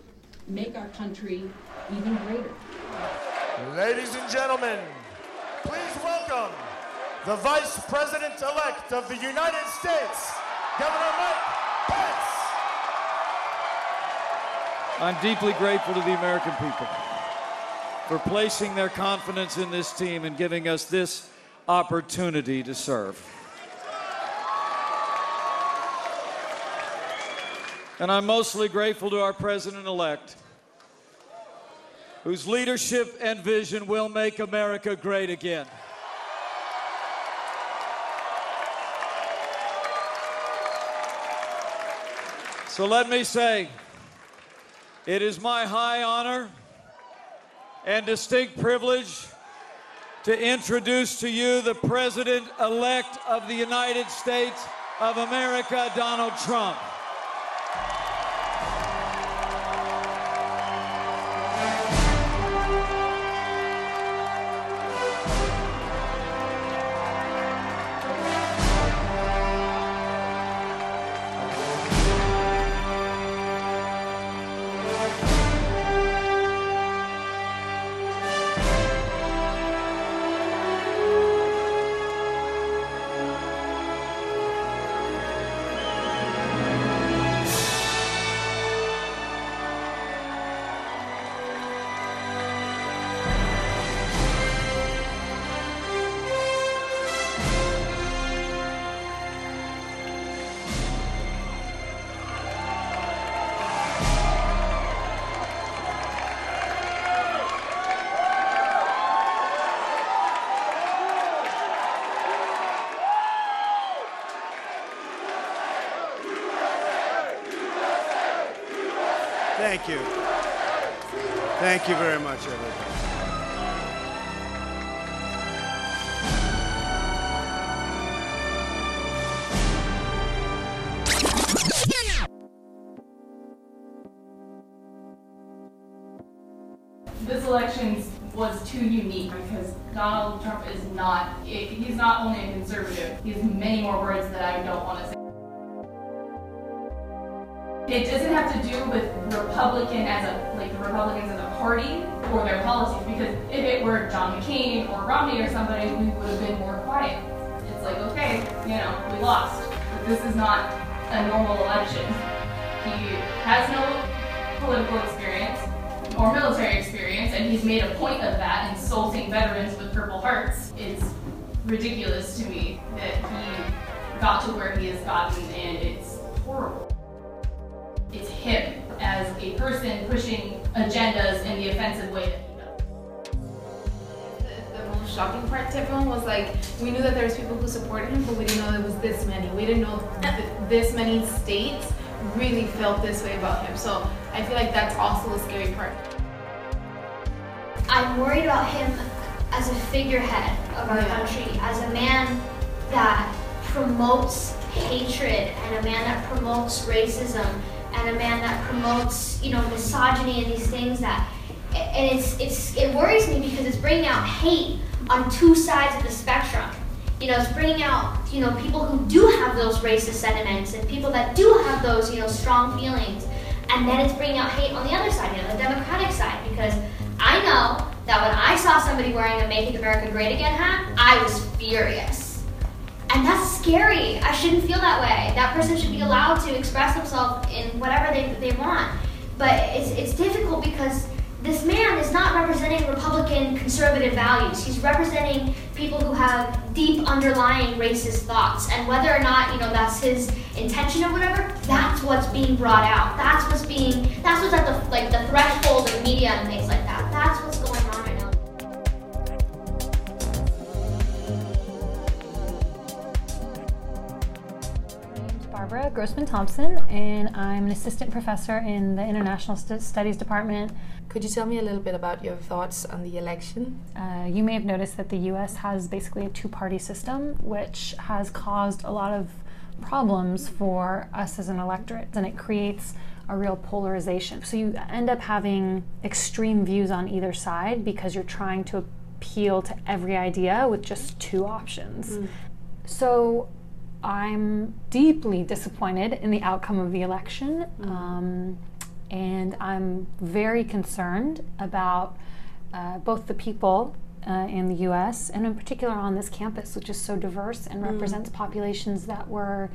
make our country even greater. Ladies and gentlemen, please welcome the Vice President-elect of the United States, Governor Mike Pence. I'm deeply grateful to the American people for placing their confidence in this team and giving us this opportunity to serve. And I'm mostly grateful to our president elect, whose leadership and vision will make America great again. So let me say, it is my high honor and distinct privilege to introduce to you the President elect of the United States of America, Donald Trump. This election was too unique because Donald Trump is not, he's not only a conservative, he has many more words that I don't want to say. It doesn't have to do with Republican as a, like the Republicans as a party or their policies because if it were John McCain or Romney or somebody, we would have been more quiet. It's like, okay, you know, we lost. But this is not a normal election. He has no political experience or military experience, and he's made a point of that, insulting veterans with Purple Hearts. It's ridiculous to me that he got to where he has gotten, and it's horrible. It's him as a person pushing agendas in the offensive way that he does. The most shocking part to everyone was like, we knew that there was people who supported him, but we didn't know there was this many. We didn't know th- this many states really felt this way about him. So I feel like that's also the scary part. I'm worried about him as a figurehead of our country, as a man that promotes hatred and a man that promotes racism and a man that promotes, you know, misogyny and these things that and it's it's it worries me because it's bringing out hate on two sides of the spectrum. You know, it's bringing out, you know, people who do have those racist sentiments and people that do have those, you know, strong feelings. And then it's bringing out hate on the other side, you know, the Democratic side, because I know that when I saw somebody wearing a Make America Great Again hat, I was furious. And that's scary. I shouldn't feel that way. That person should be allowed to express themselves in whatever they, they want. But it's, it's difficult because this man is not representing Republican conservative values. He's representing people who have deep underlying racist thoughts. And whether or not, you know, that's his intention or whatever, that's what's being brought out. That's what's being that's what's at the like the threshold of media and things like Grossman Thompson, and I'm an assistant professor in the International St- Studies Department. Could you tell me a little bit about your thoughts on the election? Uh, you may have noticed that the US has basically a two party system, which has caused a lot of problems for us as an electorate, and it creates a real polarization. So you end up having extreme views on either side because you're trying to appeal to every idea with just two options. Mm. So I'm deeply disappointed in the outcome of the election. Um, and I'm very concerned about uh, both the people uh, in the US and, in particular, on this campus, which is so diverse and Mm. represents populations that were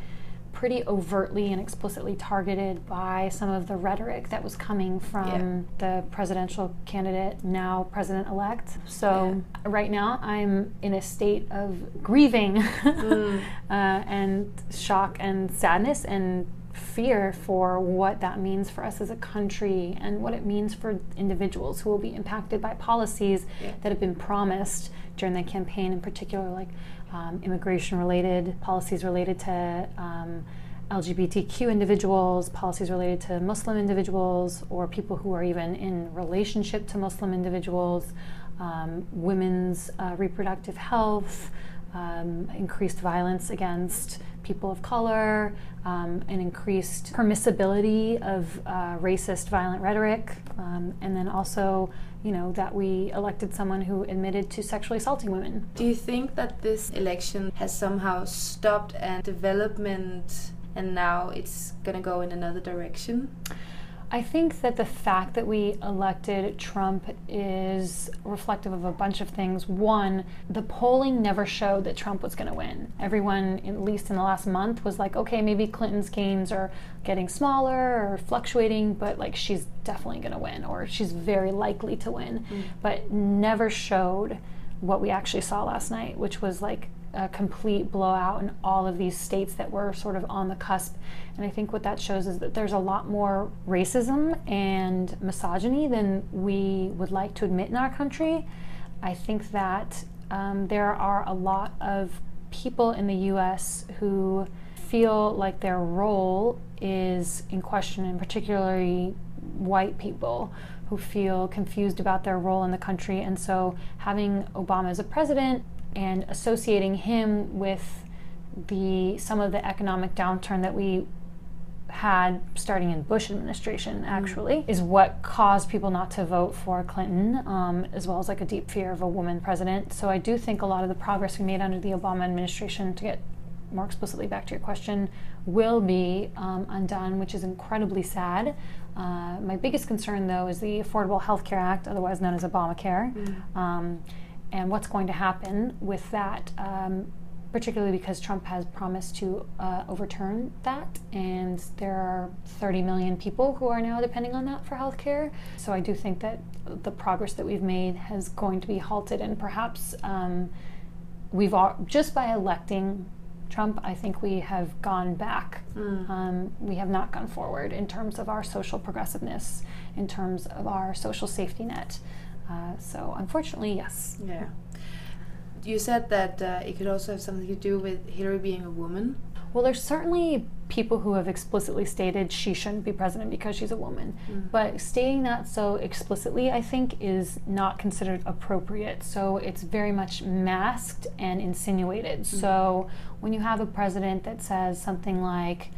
pretty overtly and explicitly targeted by some of the rhetoric that was coming from the presidential candidate, now president elect. So, right now, I'm in a state of grieving uh, and shock and sadness and fear for what that means for us as a country and what it means for individuals who will be impacted by policies Yeah. that have been promised during the campaign, in particular, like um, immigration related policies related to um, LGBTQ individuals, policies related to Muslim individuals, or people who are even in relationship to Muslim individuals, um, women's uh, reproductive health, um, increased violence against people of color, um, an increased permissibility of uh, racist, violent rhetoric, um, and then also, you know, that we elected someone who admitted to sexually assaulting women. Do you think that this election has somehow stopped a development and now it's going to go in another direction? I think that the fact that we elected Trump is reflective of a bunch of things. One, the polling never showed that Trump was going to win. Everyone, at least in the last month, was like, okay, maybe Clinton's gains are getting smaller or fluctuating, but like she's definitely going to win or she's very likely to win. Mm. But never showed what we actually saw last night, which was like a complete blowout in all of these states that were sort of on the cusp. And I think what that shows is that there's a lot more racism and misogyny than we would like to admit in our country. I think that um, there are a lot of people in the US who feel like their role is in question, and particularly white people who feel confused about their role in the country. And so having Obama as a president and associating him with the some of the economic downturn that we had starting in Bush administration actually is what caused people not to vote for Clinton, um, as well as like a deep fear of a woman president. So I do think a lot of the progress we made under the Obama administration, to get more explicitly back to your question, will be um, undone, which is incredibly sad. Uh, my biggest concern, though, is the Affordable Health Care Act, otherwise known as Obamacare, Mm. um, and what's going to happen with that. Um, particularly because Trump has promised to uh, overturn that, and there are 30 million people who are now depending on that for healthcare. So I do think that the progress that we've made has going to be halted, and perhaps um, we've all, just by electing Trump, I think we have gone back. Mm. Um, we have not gone forward in terms of our social progressiveness, in terms of our social safety net. Uh, so unfortunately, yes. Yeah. You said that uh, it could also have something to do with Hillary being a woman. Well, there's certainly people who have explicitly stated she shouldn't be president because she's a woman. Mm. But stating that so explicitly, I think, is not considered appropriate. So it's very much masked and insinuated. Mm. So when you have a president that says something like,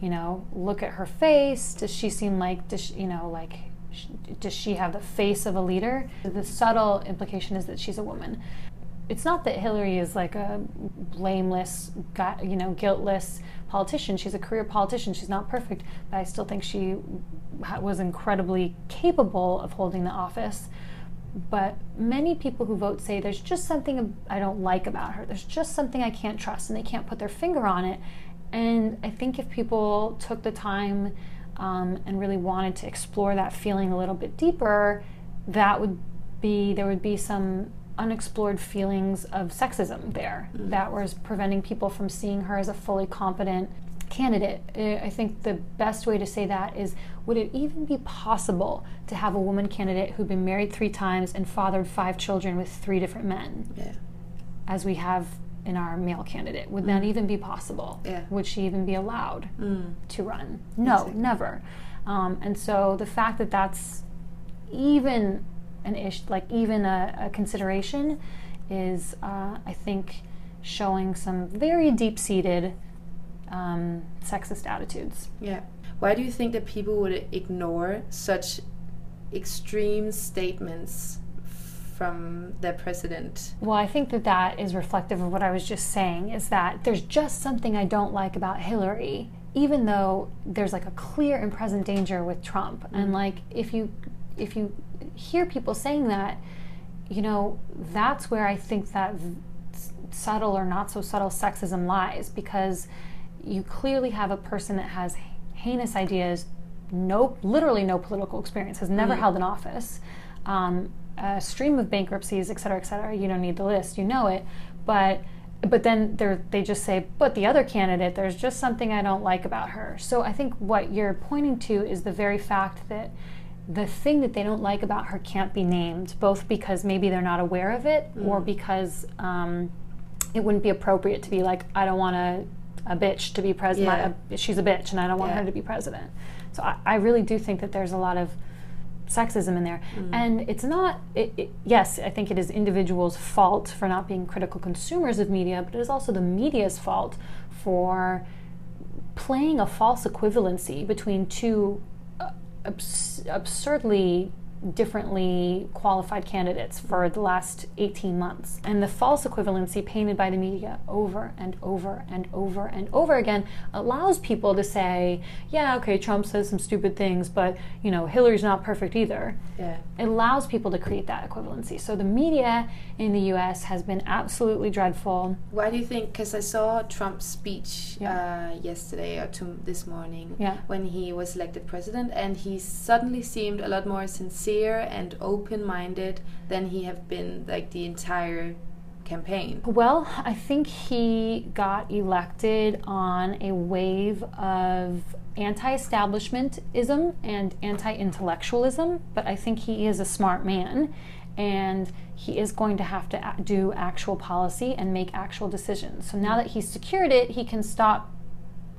you know, look at her face, does she seem like, does she, you know, like, does she have the face of a leader? The subtle implication is that she's a woman it's not that Hillary is like a blameless, you know, guiltless politician. She's a career politician. She's not perfect, but I still think she was incredibly capable of holding the office. But many people who vote say there's just something I don't like about her. There's just something I can't trust, and they can't put their finger on it. And I think if people took the time um, and really wanted to explore that feeling a little bit deeper, that would be there would be some unexplored feelings of sexism there Mm. that was preventing people from seeing her as a fully competent candidate. I think the best way to say that is would it even be possible to have a woman candidate who'd been married three times and fathered five children with three different men? Yeah. As we have in our male candidate? Would that Mm. even be possible? Yeah. Would she even be allowed Mm. to run? No, Exactly. never. Um, and so the fact that that's even an ish, like even a, a consideration, is uh, I think showing some very deep-seated um, sexist attitudes. Yeah. Why do you think that people would ignore such extreme statements from their president? Well, I think that that is reflective of what I was just saying is that there's just something I don't like about Hillary, even though there's like a clear and present danger with Trump. And like if you if you hear people saying that, you know, that's where I think that subtle or not so subtle sexism lies because you clearly have a person that has heinous ideas, no literally no political experience, has never Mm. held an office. Um, a stream of bankruptcies, et cetera, et cetera. You don't need the list, you know it. But but then they they just say, but the other candidate, there's just something I don't like about her. So I think what you're pointing to is the very fact that the thing that they don't like about her can't be named, both because maybe they're not aware of it, or Mm. because um, it wouldn't be appropriate to be like, I don't want a, a bitch to be president. Yeah. she's a bitch, and I don't want Yeah. her to be president. So I, I really do think that there's a lot of sexism in there. Mm. And it's not, it, it, yes, I think it is individuals' fault for not being critical consumers of media, but it is also the media's fault for playing a false equivalency between two uh, abs- absurdly differently qualified candidates for the last 18 months. And the false equivalency painted by the media over and over and over and over again allows people to say, yeah, okay, Trump says some stupid things, but, you know, Hillary's not perfect either. Yeah. It allows people to create that equivalency. So the media in the US has been absolutely dreadful. Why do you think? Because I saw Trump's speech uh, yesterday or to this morning Yeah. when he was elected president, and he suddenly seemed a lot more sincere and open-minded than he have been like the entire campaign. Well, I think he got elected on a wave of anti establishmentism and anti intellectualism, but I think he is a smart man and he is going to have to do actual policy and make actual decisions. So now that he's secured it, he can stop,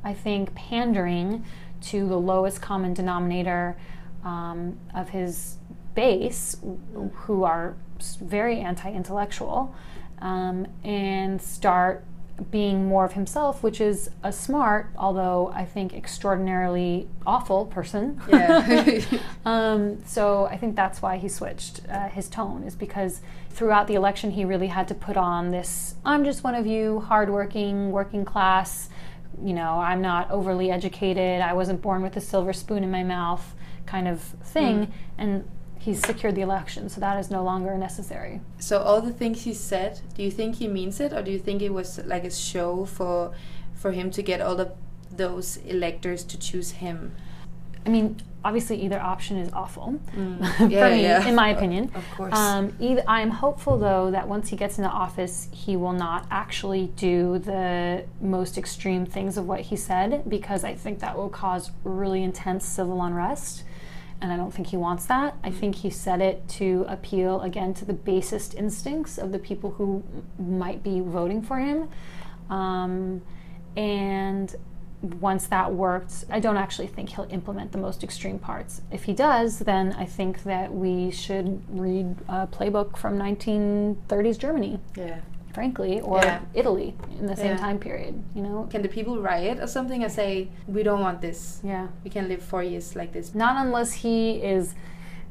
I think, pandering to the lowest common denominator um, of his base, who are very anti intellectual, um, and start being more of himself, which is a smart, although I think extraordinarily awful person. Yeah. um, so I think that's why he switched uh, his tone, is because throughout the election he really had to put on this I'm just one of you, hardworking, working class, you know, I'm not overly educated, I wasn't born with a silver spoon in my mouth kind of thing. Mm. And he's secured the election, so that is no longer necessary. So all the things he said, do you think he means it, or do you think it was like a show for for him to get all of those electors to choose him? I mean, obviously, either option is awful Mm. for Yeah, me, yeah. in my opinion. of course. Um, either, I am hopeful, though, that once he gets into office, he will not actually do the most extreme things of what he said, because I think that will cause really intense civil unrest. And I don't think he wants that. I think he said it to appeal again to the basest instincts of the people who might be voting for him. Um, and once that worked, I don't actually think he'll implement the most extreme parts. If he does, then I think that we should read a playbook from 1930s Germany, Yeah. Frankly, or Yeah. Italy in the same Yeah. time period. You know, Can the people riot or something and say we don't want this? Yeah. We can live four years like this. not unless he is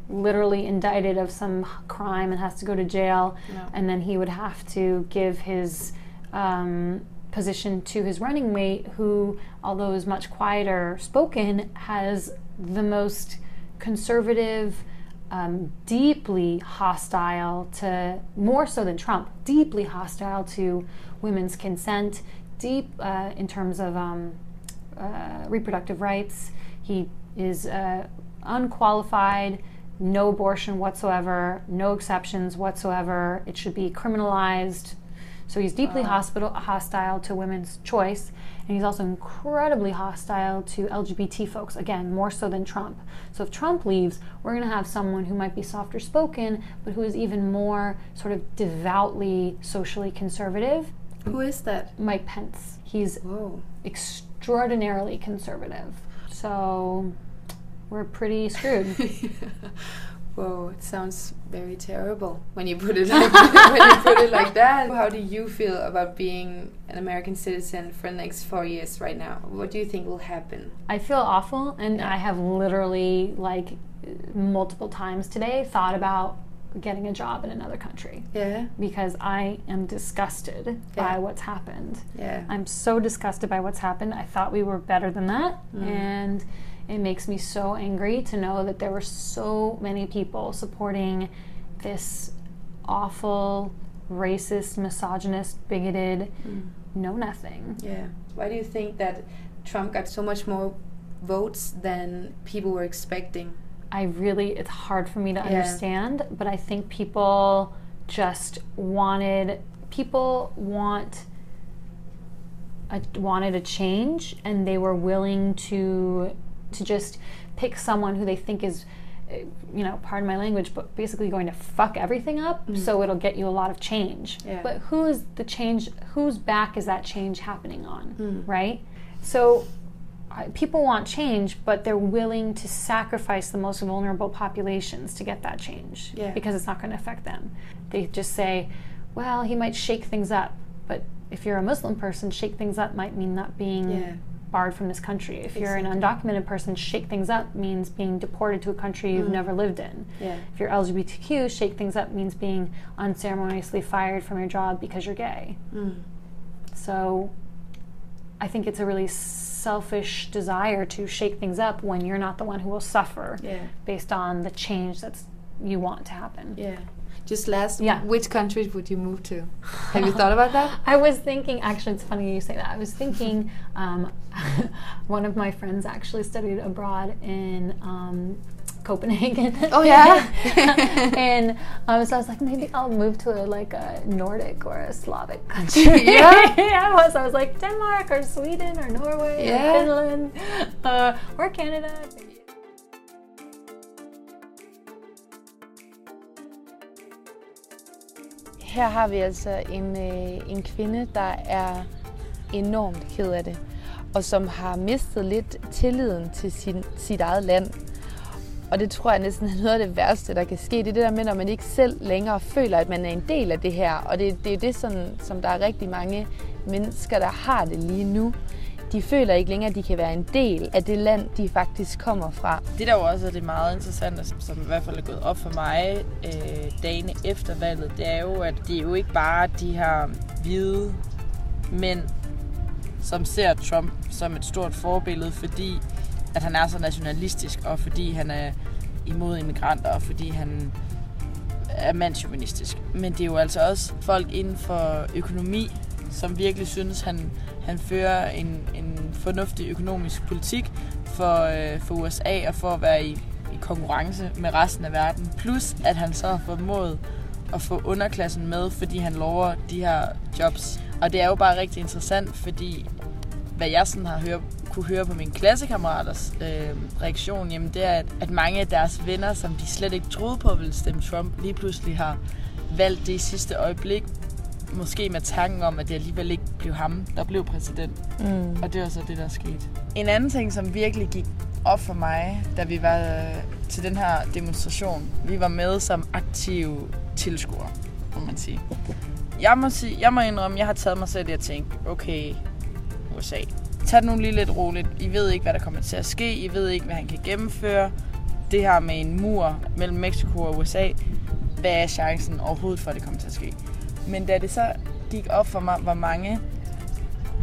literally indicted of some crime and has to go to jail, No. and then he would have to give his um, position to his running mate, who, although is much quieter spoken, has the most conservative, um, deeply hostile to, more so than Trump, deeply hostile to women's consent, deep uh, in terms of um, uh, reproductive rights. He is uh, unqualified, no abortion whatsoever, no exceptions whatsoever. It should be criminalized. So he's deeply hospital, hostile to women's choice, and he's also incredibly hostile to LGBT folks, again, more so than Trump. So if Trump leaves, we're going to have someone who might be softer spoken, but who is even more sort of devoutly socially conservative. Who is that? Mike Pence. He's extraordinarily conservative. So we're pretty screwed. Whoa, it sounds very terrible when you put it like when you put it like that. How do you feel about being an American citizen for the next four years right now? What do you think will happen? I feel awful, and I have literally, like, multiple times today thought about getting a job in another country. Yeah. Because I am disgusted Yeah. by what's happened. Yeah. I'm so disgusted by what's happened. I thought we were better than that. Mm. And it makes me so angry to know that there were so many people supporting this awful, racist, misogynist, bigoted, Mm. know nothing. Yeah. Why do you think that Trump got so much more votes than people were expecting? I really, it's hard for me to Yeah. understand, but I think people just wanted, people want, a, wanted a change and they were willing to, to just pick someone who they think is, you know, pardon my language, but basically going to fuck everything up Mm. so it'll get you a lot of change. Yeah. But who is the change, whose back is that change happening on, Mm. right? So I- people want change, but they're willing to sacrifice the most vulnerable populations to get that change Yeah. because it's not going to affect them. They just say, well, he might shake things up, but if you're a Muslim person, shake things up might mean not being Yeah. Barred from this country. If you're an undocumented person, shake things up means being deported to a country you've Mm. never lived in. Yeah. If you're LGBTQ, shake things up means being unceremoniously fired from your job because you're gay. Mm. So I think it's a really selfish desire to shake things up when you're not the one who will suffer Yeah. based on the change that's you want to happen. Yeah. Just last, Yeah. which countries would you move to? Have you thought about that? I was thinking, actually, it's funny you say that. I was thinking, um, one of my friends actually studied abroad in um, Copenhagen. Oh, yeah? and um, so I was like, maybe I'll move to a, like a Nordic or a Slavic country. Yeah? yeah, I was. I was like Denmark or Sweden or Norway Yeah. or Finland uh, or Canada. Her har vi altså en, øh, en kvinde, der er enormt ked af det, og som har mistet lidt tilliden til sin, sit eget land. Og det tror jeg næsten er noget af det værste, der kan ske. Det er det der med, når man ikke selv længere føler, at man er en del af det her. Og det, det er det, sådan, som der er rigtig mange mennesker, der har det lige nu. De føler ikke længere, at de kan være en del af det land, de faktisk kommer fra. Det der jo også er det meget interessante, som- i hvert fald er gået op for mig øh, dagene efter valget, det er jo, at det er jo ikke bare de her hvide mænd, som ser Trump som et stort forbillede, fordi at han er så nationalistisk, og fordi han er imod immigranter, og fordi han er mandsjuvenistisk. Men det er jo altså også folk inden for økonomi, som virkelig synes, han, han fører en, en fornuftig økonomisk politik for, øh, for USA og for at være i, i konkurrence med resten af verden. Plus at han så har formået at få underklassen med, fordi han lover de her jobs. Og det er jo bare rigtig interessant, fordi hvad jeg sådan har hørt, kunne høre på mine klassekammeraters øh, reaktion, jamen det er, at, at mange af deres venner, som de slet ikke troede på ville stemme Trump, lige pludselig har valgt det i sidste øjeblik. Måske med tanken om, at det alligevel ikke blev ham, der blev præsident. Mm. Og det var så det, der skete. En anden ting, som virkelig gik op for mig, da vi var øh, til den her demonstration, vi var med som aktive tilskuere, må man sige. Jeg må, sige, jeg må indrømme, jeg har taget mig selv i at tænke, okay, USA, tag det nu lige lidt roligt. I ved ikke, hvad der kommer til at ske. I ved ikke, hvad han kan gennemføre. Det her med en mur mellem Mexico og USA, hvad er chancen overhovedet for, at det kommer til at ske? Men da det så gik op for mig, hvor mange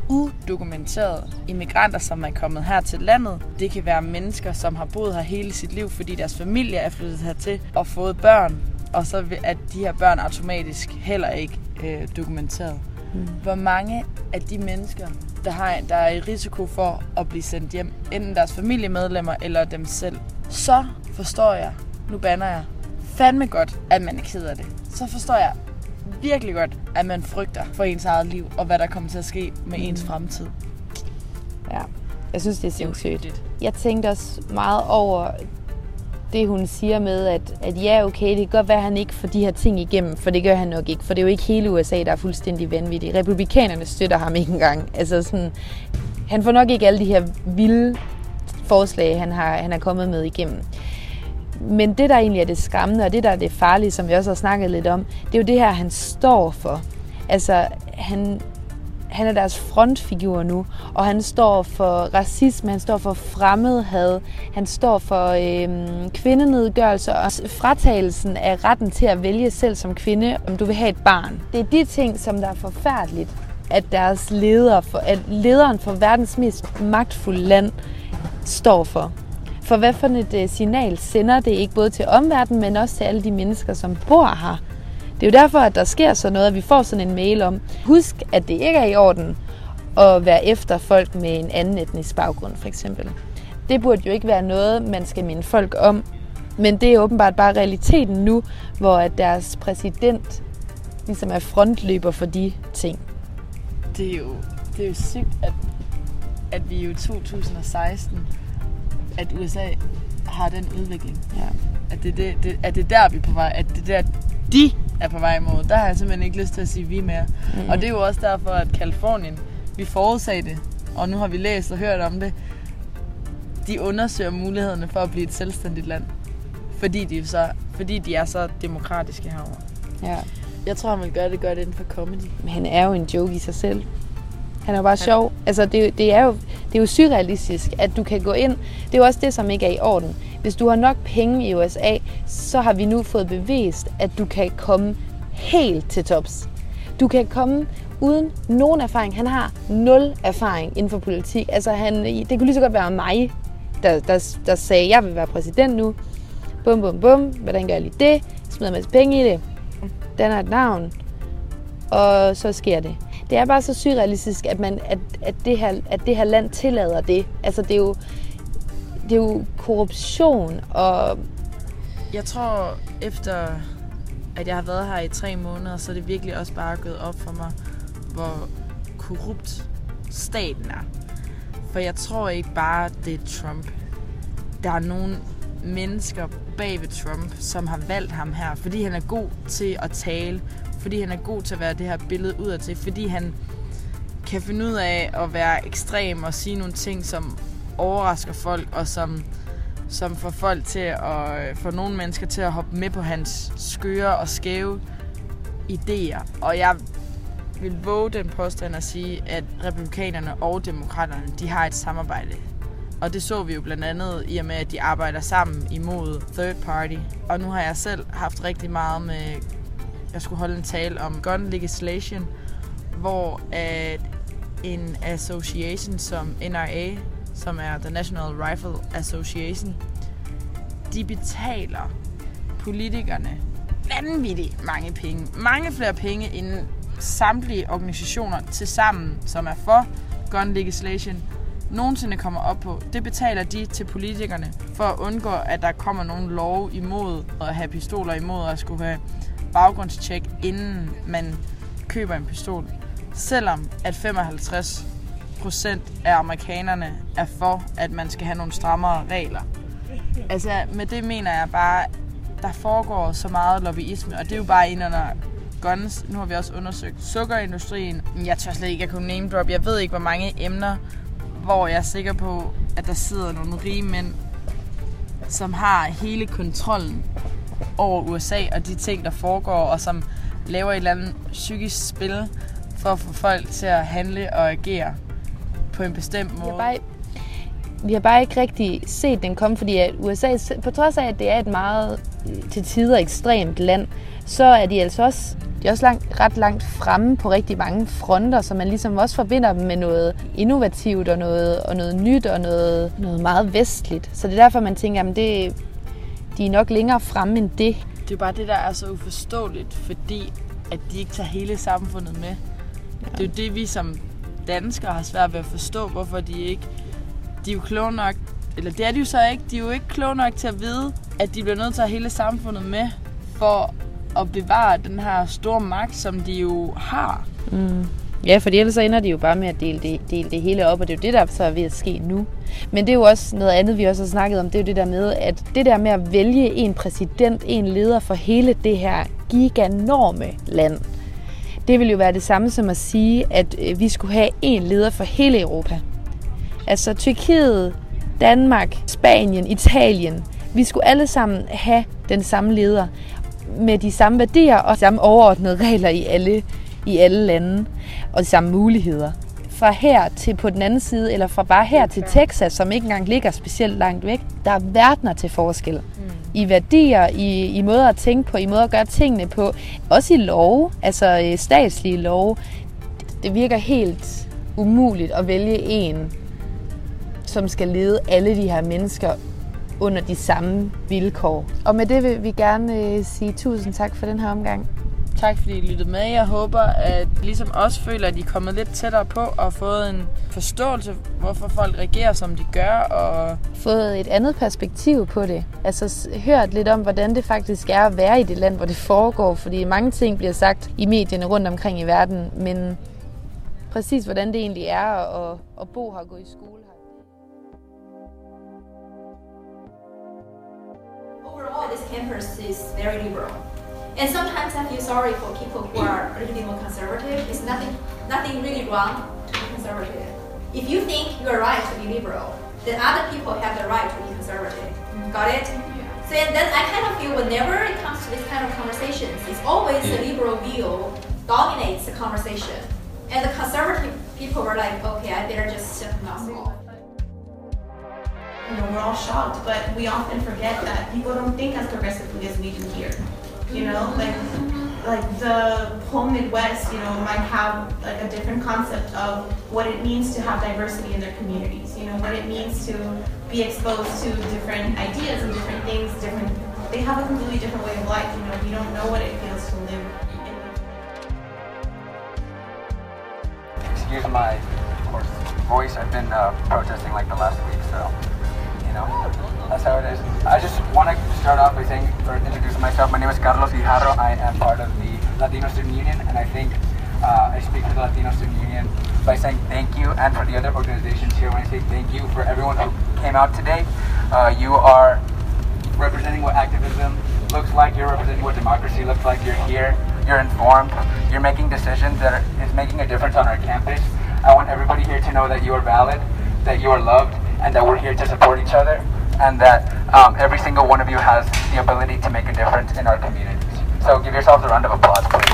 udokumenterede immigranter, som er kommet her til landet. Det kan være mennesker, som har boet her hele sit liv, fordi deres familie er flyttet hertil og fået børn, og så er de her børn automatisk heller ikke øh, dokumenteret. Mm. Hvor mange af de mennesker, der, har, der er i risiko for at blive sendt hjem, enten deres familiemedlemmer eller dem selv, så forstår jeg, nu banner jeg, fandme godt, at man er ked af det. Så forstår jeg virkelig godt, at man frygter for ens eget liv, og hvad der kommer til at ske med Mm. ens fremtid. Ja, jeg synes, det er sindssygt. Jeg tænkte også meget over det, hun siger med, at, at ja, okay, det kan godt være, at han ikke får de her ting igennem, for det gør han nok ikke, for det er jo ikke hele USA, der er fuldstændig vanvittig. Republikanerne støtter ham ikke engang. Altså sådan, han får nok ikke alle de her vilde forslag, han har, han er kommet med igennem. Men det, der egentlig er det skræmmende, og det, der er det farlige, som vi også har snakket lidt om, det er jo det her, han står for. Altså, han, han er deres frontfigur nu, og han står for racisme, han står for fremmedhad, han står for øh, kvindenedgørelse og fratagelsen af retten til at vælge selv som kvinde, om du vil have et barn. Det er de ting, som der er forfærdeligt, at deres leder, for, at lederen for verdens mest magtfulde land står for. For hvad for et øh, signal sender det ikke både til omverdenen, men også til alle de mennesker, som bor her? Det er jo derfor, at der sker sådan noget, at vi får sådan en mail om, husk, at det ikke er i orden at være efter folk med en anden etnisk baggrund, for eksempel. Det burde jo ikke være noget, man skal minde folk om, men det er åbenbart bare realiteten nu, hvor at deres præsident ligesom er frontløber for de ting. Det er jo, det er jo sygt, at, at vi i 2016, at USA har den udvikling. Ja. At det, det, det, at det er der, vi er på vej. At det er der, de er på vej imod. Der har jeg simpelthen ikke lyst til at sige vi mere. Mm. Og det er jo også derfor, at Kalifornien, vi forudsagde det, og nu har vi læst og hørt om det, de undersøger mulighederne for at blive et selvstændigt land. Fordi de, så, fordi de er så demokratiske herovre. Ja. Jeg tror, han vil gøre det godt inden for comedy. Men han er jo en joke i sig selv. Han er bare sjov. Altså, det, det, er jo, det er jo surrealistisk, at du kan gå ind. Det er jo også det, som ikke er i orden. Hvis du har nok penge i USA, så har vi nu fået bevist, at du kan komme helt til tops. Du kan komme uden nogen erfaring. Han har nul erfaring inden for politik. Altså, han, det kunne lige så godt være mig, der, der, der sagde, jeg vil være præsident nu. Bum, bum, bum. Hvordan gør jeg lige det? Smider en masse penge i det. Danner et navn. Og så sker det. Det er bare så surrealistisk, at, man, at, at, det her, at det her land tillader det. Altså, det er jo, det er jo korruption og... Jeg tror, efter at jeg har været her i tre måneder, så er det virkelig også bare gået op for mig, hvor korrupt staten er. For jeg tror ikke bare, det er Trump. Der er nogle mennesker bag ved Trump, som har valgt ham her, fordi han er god til at tale, fordi han er god til at være det her billede udadtil, fordi han kan finde ud af at være ekstrem og sige nogle ting, som overrasker folk, og som, som får folk til at, øh, få nogle mennesker til at hoppe med på hans skøre og skæve idéer. Og jeg vil våge den påstand at sige, at republikanerne og demokraterne, de har et samarbejde. Og det så vi jo blandt andet i og med, at de arbejder sammen imod third party. Og nu har jeg selv haft rigtig meget med, jeg skulle holde en tale om gun legislation, hvor at en association som NRA, som er The National Rifle Association, de betaler politikerne vanvittigt mange penge. Mange flere penge end samtlige organisationer til sammen, som er for gun legislation, nogensinde kommer op på. Det betaler de til politikerne for at undgå, at der kommer nogen lov imod at have pistoler imod at skulle have baggrundstjek, inden man køber en pistol. Selvom at 55 procent af amerikanerne er for, at man skal have nogle strammere regler. Altså, med det mener jeg bare, der foregår så meget lobbyisme, og det er jo bare en under guns. Nu har vi også undersøgt sukkerindustrien. Jeg tør slet ikke at kunne name drop. Jeg ved ikke, hvor mange emner, hvor jeg er sikker på, at der sidder nogle rige mænd, som har hele kontrollen over USA og de ting, der foregår, og som laver et eller andet psykisk spil for at få folk til at handle og agere på en bestemt måde. Vi har bare, vi har bare ikke rigtig set den komme, fordi at USA, på trods af, at det er et meget til tider ekstremt land, så er de altså også, de er også langt, ret langt fremme på rigtig mange fronter, så man ligesom også forbinder dem med noget innovativt og noget, og noget nyt og noget, noget meget vestligt. Så det er derfor, man tænker, at det, de er nok længere fremme end det. Det er bare det, der er så uforståeligt, fordi at de ikke tager hele samfundet med. Ja. Det er jo det, vi som danskere har svært ved at forstå, hvorfor de ikke... De er jo kloge nok, eller det er de jo så ikke, de er jo ikke kloge nok til at vide, at de bliver nødt til at have hele samfundet med, for at bevare den her store magt, som de jo har. Mm. Ja, for ellers så ender de jo bare med at dele det, dele det hele op, og det er jo det, der så er ved at ske nu. Men det er jo også noget andet, vi også har snakket om, det er jo det der med, at det der med at vælge en præsident, en leder for hele det her giganorme land, det vil jo være det samme som at sige, at øh, vi skulle have en leder for hele Europa. Altså Tyrkiet, Danmark, Spanien, Italien. Vi skulle alle sammen have den samme leder med de samme værdier og samme overordnede regler i alle, i alle lande og de samme muligheder. Fra her til på den anden side, eller fra bare her til Texas, som ikke engang ligger specielt langt væk, der er verdener til forskel. Mm. I værdier, i, i måder at tænke på, i måder at gøre tingene på. Også i lov, altså øh, statslige lov. Det virker helt umuligt at vælge en, som skal lede alle de her mennesker under de samme vilkår. Og med det vil vi gerne øh, sige tusind tak for den her omgang. Tak fordi I lyttede med. Jeg håber, at ligesom os føler, at I er kommet lidt tættere på og fået en forståelse, hvorfor folk reagerer, som de gør. Og fået et andet perspektiv på det. Altså hørt lidt om, hvordan det faktisk er at være i det land, hvor det foregår. Fordi mange ting bliver sagt i medierne rundt omkring i verden, men præcis hvordan det egentlig er at, at bo her og gå i skole her. Overall, this campus is very liberal. And sometimes I feel sorry for people who are a little bit more conservative. It's nothing, nothing really wrong to be conservative. If you think you are right to be liberal, then other people have the right to be conservative. Got it? So and then I kind of feel whenever it comes to this kind of conversations, it's always the liberal view dominates the conversation. And the conservative people were like, okay, I better just shut my mouth You know, we're all shocked, but we often forget that people don't think as progressively as we do here. You know, like like the whole Midwest, you know, might have like a different concept of what it means to have diversity in their communities. You know, what it means to be exposed to different ideas and different things. Different, they have a completely different way of life. You know, you don't know what it feels to live. In. Excuse my, of course, voice. I've been uh, protesting like the last week, so know, that's how it is. I just want to start off by saying, or introducing myself. My name is Carlos Guijarro. I am part of the Latino Student Union, and I think uh, I speak for the Latino Student Union by saying thank you, and for the other organizations here, when I say thank you for everyone who came out today. Uh, you are representing what activism looks like. You're representing what democracy looks like. You're here. You're informed. You're making decisions that are, is making a difference on our campus. I want everybody here to know that you are valid, that you are loved, and that we're here to support each other, and that um, every single one of you has the ability to make a difference in our communities. So give yourselves a round of applause, please.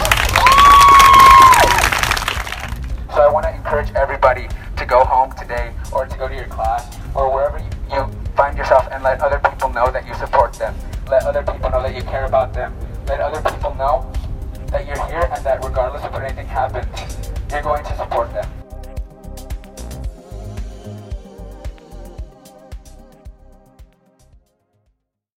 So I want to encourage everybody to go home today, or to go to your class, or wherever you, find yourself, and let other people know that you support them. Let other people know that you care about them. Let other people know that you're here and that regardless of what anything happens, you're going to support them.